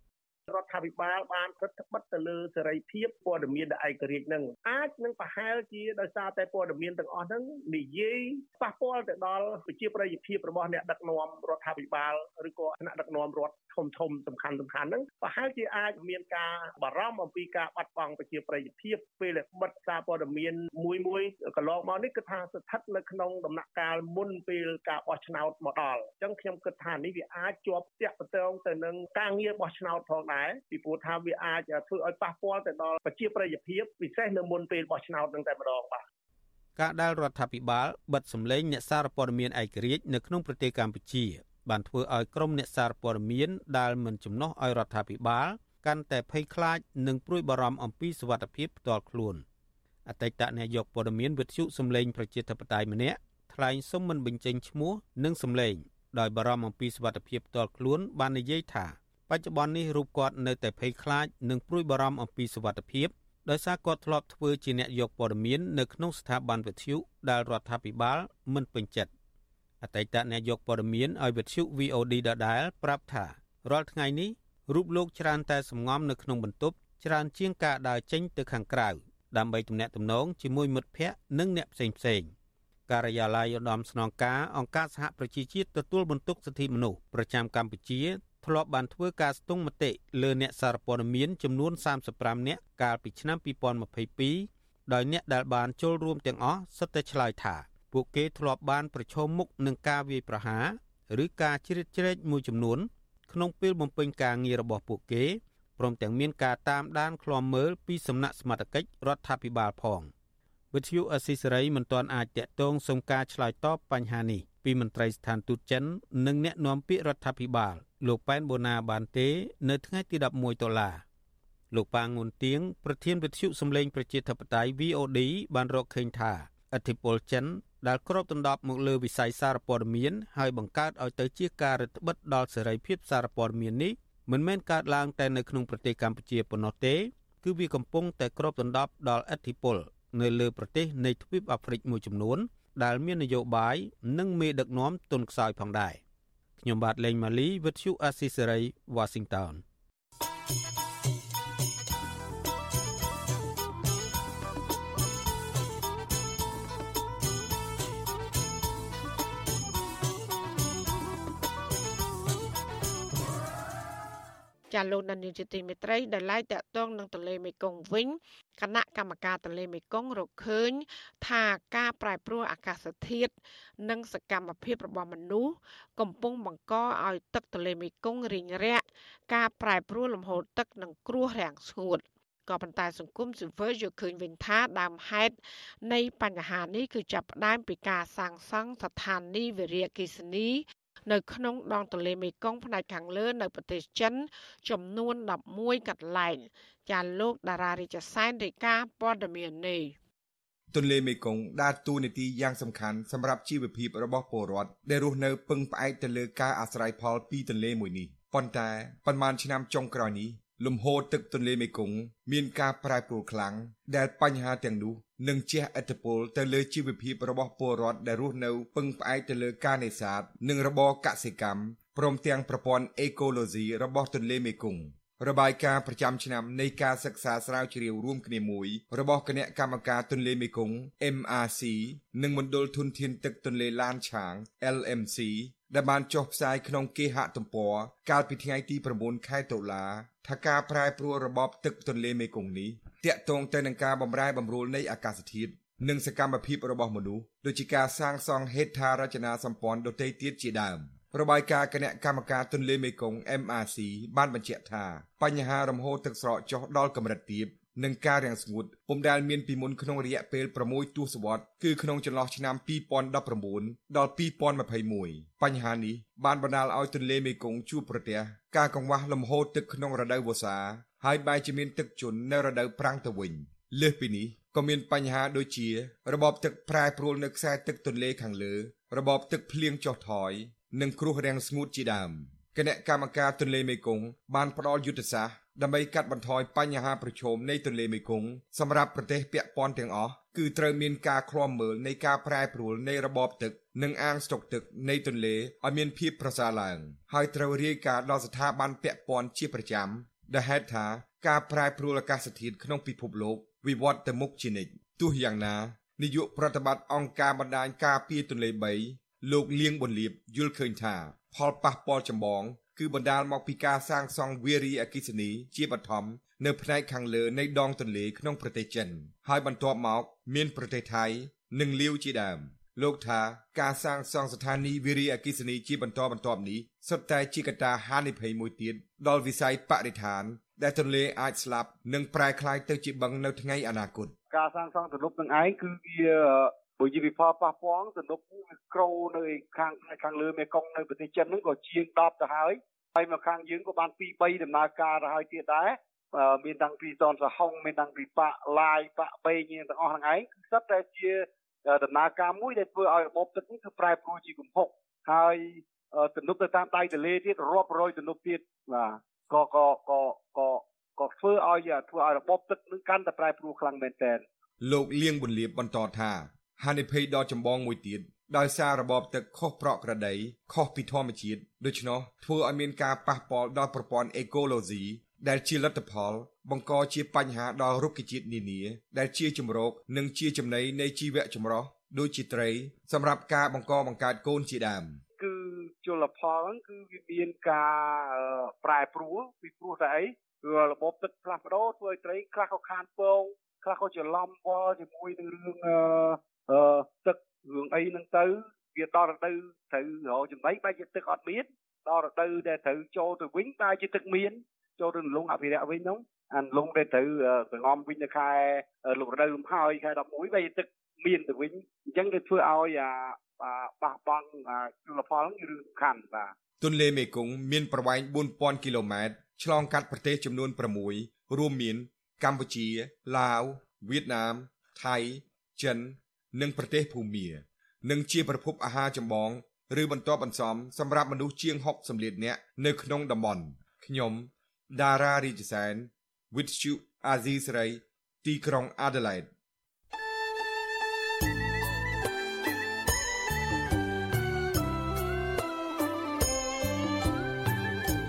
រដ្ឋាភិបាលបានព្រឹត្តបិទទៅលើសេរីភាពព័ត៌មានដែលឯករាជ្យនឹងអាចនឹងប្រហែលជាដោយសារតែព័ត៌មានទាំងអស់ហ្នឹងនិយាយប៉ះពាល់ទៅដល់ប្រជាប្រិយភាពរបស់អ្នកដឹកនាំរដ្ឋាភិបាលឬក៏ថ្នាក់ដឹកនាំរដ្ឋធំធំសំខាន់សំខាន់ហ្នឹងប្រហែលជាអាចមានការបារម្ភអំពីការបាត់បង់ប្រជាប្រិយភាពពេលបិទសារព័ត៌មានមួយមួយកន្លងមកនេះគឺថាស្ថិតនៅក្នុងដំណាក់កាលមុនពេលការបោះឆ្នោតមកដល់អញ្ចឹងខ្ញុំគិតថានេះវាអាចជាប់តាក់ទងទៅនឹងការងារបោះឆ្នោតផងដែរពីព្រោះថាវាអាចធ្វើឲ្យប៉ះពាល់ទៅដល់ប្រជាប្រិយភាពពិសេសនៅមុនពេលបោះឆ្នោតនឹងតែម្ដងបាទការដែលរដ្ឋាភិបាលបិទសម្លេងអ្នកសារព័ត៌មានឯករាជ្យនៅក្នុងប្រទេសកម្ពុជា បានធ្វើឲ្យក្រុមអ្នកសារព័ត៌មានដែលមិនចំណោះឲ្យរដ្ឋាភិបាលកាន់តែភ័យខ្លាចនិងព្រួយបារម្ភអំពីសុវត្ថិភាពផ្ទាល់ខ្លួនអតីតនាយកព័ត៌មានវិទ្យុសំឡេងប្រជាធិបតេយ្យម្នាក់ថ្លែងសុំមិនបញ្ចេញឈ្មោះនិងសំឡេងដោយបារម្ភអំពីសុវត្ថិភាពផ្ទាល់ខ្លួនបាននិយាយថា បច្ចុប្បន្ននេះរូបគាត់នៅតែភ័យខ្លាចនិងព្រួយបារម្ភអំពីសុវត្ថិភាពដោយសារគាត់ធ្លាប់ធ្វើជាអ្នកយកព័ត៌មាននៅក្នុងស្ថាប័នវិទ្យុដែលរដ្ឋាភិបាលមិនពេញចិត្តអតីតអ្នកយកព័ត៌មានឲ្យវិទ្យុ VOD ដដែលប្រាប់ថារាល់ថ្ងៃនេះរូបលោកច្រើនតែសំងំនៅក្នុងបន្ទប់ច្រើនជាងការដើរចេញទៅខាងក្រៅដើម្បីទំនាក់ទំនងជាមួយមិត្តភ័ក្តិនិងអ្នកផ្សេងផ្សេងការិយាល័យឧត្តមស្នងការអង្គការសហប្រជាជាតិទទួលបន្ទុកសិទ្ធិមនុស្សប្រចាំកម្ពុជាធ្លាប់បានធ្វើការស្ទង់មតិលើអ្នកសារព័ត៌មានចំនួន35នាក់កាលពីឆ្នាំ2022ដោយអ្នកដែលបានចូលរួមទាំងអស់សុទ្ធតែឆ្លើយថាពួកគេធ្លាប់បានប្រឈមមុខនឹងការវាយប្រហារឬការជ្រៀតជ្រែកមួយចំនួន ក្នុងពេលបំពេញការងាររបស់ពួកគេព្រមទាំងមានការតាមដានឃ្លាំមើលពីសំណាក់សមត្ថកិច្ចរដ្ឋាភិបាលផងវិទ្យុអស៊ីសេរីមិនទាន់អាចតាក់ទងសុំការឆ្លើយតបបញ្ហានេះពីមន្ត្រីស្ថានទូតចិន និងអ្នកនាំពាក្យរដ្ឋាភិបាលលោកប៉ែនបូណាបានទេ នៅថ្ងៃទី11ដុល្លារលោកប៉ាងងុនទៀងប្រធានវិទ្យុសម្លេងប្រជាធិបតេយ្យ VOD បានរកឃើញថាអធិពលចិនដែលគ្របដណ្ដប់មកលើវិស័យសារព័ត៌មានហើយបង្កើតឲ្យទៅជាការរឹតបន្តឹងដល់សេរីភាពសារព័ត៌មាននេះមិនមែនកើតឡើងតែនៅក្នុងប្រទេសកម្ពុជាប៉ុណ្ណោះទេ គឺវាកំពុងតែគ្របដណ្ដប់ដល់អធិពលនៅលើប្រទេសនៃទ្វីបអាហ្វ្រិកមួយចំនួន ដែលមាននយោបាយនិងមេដឹកនាំទុនខ្សោយផងដែរ ខ្ញុំបាទលេងម៉ាលីវិទ្យុអាស៊ីសេរី Washington ចាលោកដានីលជាទីមេត្រីដែលឡាយតាក់ទងនឹងទន្លេមេគង្គវិញគណៈកម្មការទន្លេមេគង្គរកឃើញ ថាការប្រែប្រួលអាកាសធាតុនិងសកម្មភាពរបស់មនុស្សកំពុងបង្កឲ្យទឹកទន្លេមេគង្គរីងរាក់ការប្រែប្រួលលំហូរទឹកនិងគ្រោះរាំងស្ងួតក៏ប៉ុន្តែសង្គមស៊ីវិលយល់ឃើញវិញថាដើមហេតុនៃបញ្ហានេះគឺចាប់ផ្ដើមពីការសាងសង់ស្ថានីយ៍វិរិយអគ្គិសនី នៅក្នុងដងទន្លេមេគង្គផ្នែកខាងលើនៅប្រទេសចិន ចំនួន11កន្លែងចាលោកតារារាជសែនរាយការណ៍ព័ត៌មាននេះទន្លេមេគង្គដើរតួនាទីយ៉ាងសំខាន់សម្រាប់ជីវភាពរបស់ពលរដ្ឋដែលរស់នៅពឹងផ្អែកទៅលើការអាស្រ័យផលពីទន្លេមួយនេះប៉ុន្តែប៉ុន្មានឆ្នាំចុងក្រោយនេះ លំហូរទឹកទន្លេមេគង្គមានការប្រែប្រួលខ្លាំងដែលបញ្ហាទាំងនោះនឹងជះឥទ្ធិពលទៅលើជីវភាពរបស់ពលរដ្ឋដែលរស់នៅពឹងផ្អែកទៅលើការនេសាទនិងរបរកសិកម្មព្រមទាំងប្រព័ន្ធអេកូឡូស៊ីរបស់ទន្លេមេគង្គរបាយការណ៍ប្រចាំឆ្នាំនៃការសិក្សាស្រាវជ្រាវរួមគ្នាមួយរបស់គណៈកម្មការទន្លេមេគង្គ MRC និងមណ្ឌលធនធានទឹកទន្លេឡានឆាង LMC ដែលបានចុះផ្សាយក្នុងគេហទំព័រកាលពីថ្ងៃទី9ខែតុលាថាការប្រែប្រួលរបបទឹកទន្លេមេគង្គនេះតាក់ទងទៅនឹងការបម្រែបម្រួលនៃអាកាសធាតុនិងសកម្មភាពរបស់មនុស្សដូចជាការសាងសង់ហេដ្ឋារចនាសម្ព័ន្ធដទៃទៀតជាដើមរបាយការណ៍គណៈកម្មការទន្លេមេគង្គ MRC បានបញ្ជាក់ថាបញ្ហារំហូរទឹកស្រកចុះដល់កម្រិតទាប និងការរាំងស្ងួតពុំដែលមានពីមុនក្នុងរយៈពេល6ទសវត្សរ៍គឺក្នុងចន្លោះឆ្នាំ2019ដល់2021បញ្ហានេះបានបណ្ដាលឲ្យទន្លេមេគង្គជួបប្រទះការកង្វះលំហូរទឹកក្នុងរដូវវស្សាហើយបែរជាមានទឹកជន់នៅរដូវប្រាំងទៅវិញលើសពីនេះក៏មានបញ្ហាដូចជា របបទឹកប្រែប្រួលនៅខ្សែទឹកទន្លេខាងលើ របបទឹកភ្លៀងចុះថយ និងគ្រោះរាំងស្ងួតជាដើម គណៈកម្មការទន្លេមេគង្គបានផ្ដល់យុទ្ធសាស្ត្រដើម្បីកាត់បន្ថយបញ្ហាប្រឈមនៃទន្លេមេគង្គសម្រាប់ប្រទេសពាក់ព័ន្ធទាំងអស់គឺត្រូវមានការឃ្លាំមើលនៃការប្រែប្រួលនៃរបបទឹក និងអាងស្តុកទឹកនៃទន្លេឲ្យមានភាពប្រសើរឡើងហើយត្រូវរាយការណ៍ដល់ស្ថាប័នពាក់ព័ន្ធជាប្រចាំដែលហេតុថាការប្រែប្រួលអាកាសធាតុក្នុងពិភពលោកវិវត្តទៅមុខជានិច្ចទោះយ៉ាងណានាយកប្រតិបត្តិអង្គការបណ្ដាញការពារទន្លេ3លោកលៀងប៊ុនលៀបយល់ឃើញថា ផលប៉ះពាល់ចម្បងគឺបណ្ដាលមកពីការសាងសង់វារីអគ្គិសនីជាបឋមនៅផ្នែកខាងលើនៃដងទន្លេក្នុងប្រទេសចិន ហើយបន្ទាប់មក មានប្រទេសថៃ និងលាវជាដើមលោកថាការសាងសង់ស្ថានីយ៍វារីអគ្គិសនីជាបន្តបន្ទាប់នេះសុទ្ធតែជាកត្តាហានិភ័យមួយទៀតដល់វិស័យបរិស្ថាន ដែលទន្លេអាចស្លាប់និងប្រែក្លាយទៅជាបឹងនៅថ្ងៃអនាគតការសាងសង់ទំនប់នឹងឯងគឺវា បើជាវិផលប៉ះពាល់ទំនប់វាក្រូនៅខាងខាងលើមេគង្គនៅប្រទេសចិនហ្នឹងក៏ជាង10ទៅហើយហើយមកខាងយើងក៏បាន2 3ដំណើរការទៅហើយទៀតដែរមានតាំងពីសនសហុងមានតាំងពីបាក់ឡាយបាក់បេងទាំងអស់ហ្នឹងឯងគឺសិតតែជាដំណើរការមួយដែលធ្វើឲ្យរបបទឹកនេះគឺប្រែប្រួលជាគំហុកហើយទំនប់ទៅតាមដៃទន្លេទៀតរាប់រយទំនប់ទៀតបាទក៏ក៏ក៏ក៏ក៏ធ្វើឲ្យធ្វើឲ្យរបបទឹកនឹងកាន់តែប្រែប្រួលខ្លាំងមែនទែនលោកលៀងប៊ុនលៀបបន្តថា ហានិភ័យដ៏ចម្បងមួយទៀតដោយសាររបបទឹកខុសប្រក្រតីខុសពីធម្មជាតិដូច្នោះធ្វើឲ្យមានការប៉ះពាល់ដល់ប្រព័ន្ធអេកូឡូស៊ីដែលជាលទ្ធផល បង្កជាបញ្ហាដល់រុក្ខជាតិនានា ដែលជាជំរកនិងជាចំណីនៃជីវៈចម្រុះដូចជាត្រី សម្រាប់ការបង្កបង្កើតកូនជាដើមគឺជលផលហ្នឹងគឺវាមានការប្រែប្រួលពីព្រោះតែអីគឺរបបទឹកផ្លាស់ប្ដូរធ្វើឲ្យត្រីខ្លះក៏ខានពងខ្លះក៏ច្រឡំវល់ជាមួយនឹងរឿង អឺទឹករឿងអីហ្នឹងទៅវាដល់រដូវត្រូវរកចំណីបែរជាទឹកអត់មានដល់រដូវដែលត្រូវចូលទៅវិញបែរជាទឹកមានចូលទៅលងអភិរក្សវិញហ្នឹងអានលងដែលត្រូវសងំវិញនៅខែលករដូវលំហើយខែ11បែរជាទឹកមានទៅវិញអញ្ចឹងវាធ្វើឲ្យអាបះបង់ជលផលគឺរឿងសំខាន់បាទទន្លេមេគង្គមានប្រវែង4000គីឡូម៉ែត្រឆ្លងកាត់ប្រទេសចំនួន6រួមមាន កម្ពុជាឡាវវៀតណាមថៃចិន និងប្រទេសភូមានិងជាប្រភពអាហារចម្បងឬបន្ទាប់បន្សំសម្រាប់មនុស្សជាង60លាននាក់នៅក្នុងតំបន់ខ្ញុំដារ៉ារីជសែន With you Aziz Ray ទីក្រុង Adelaide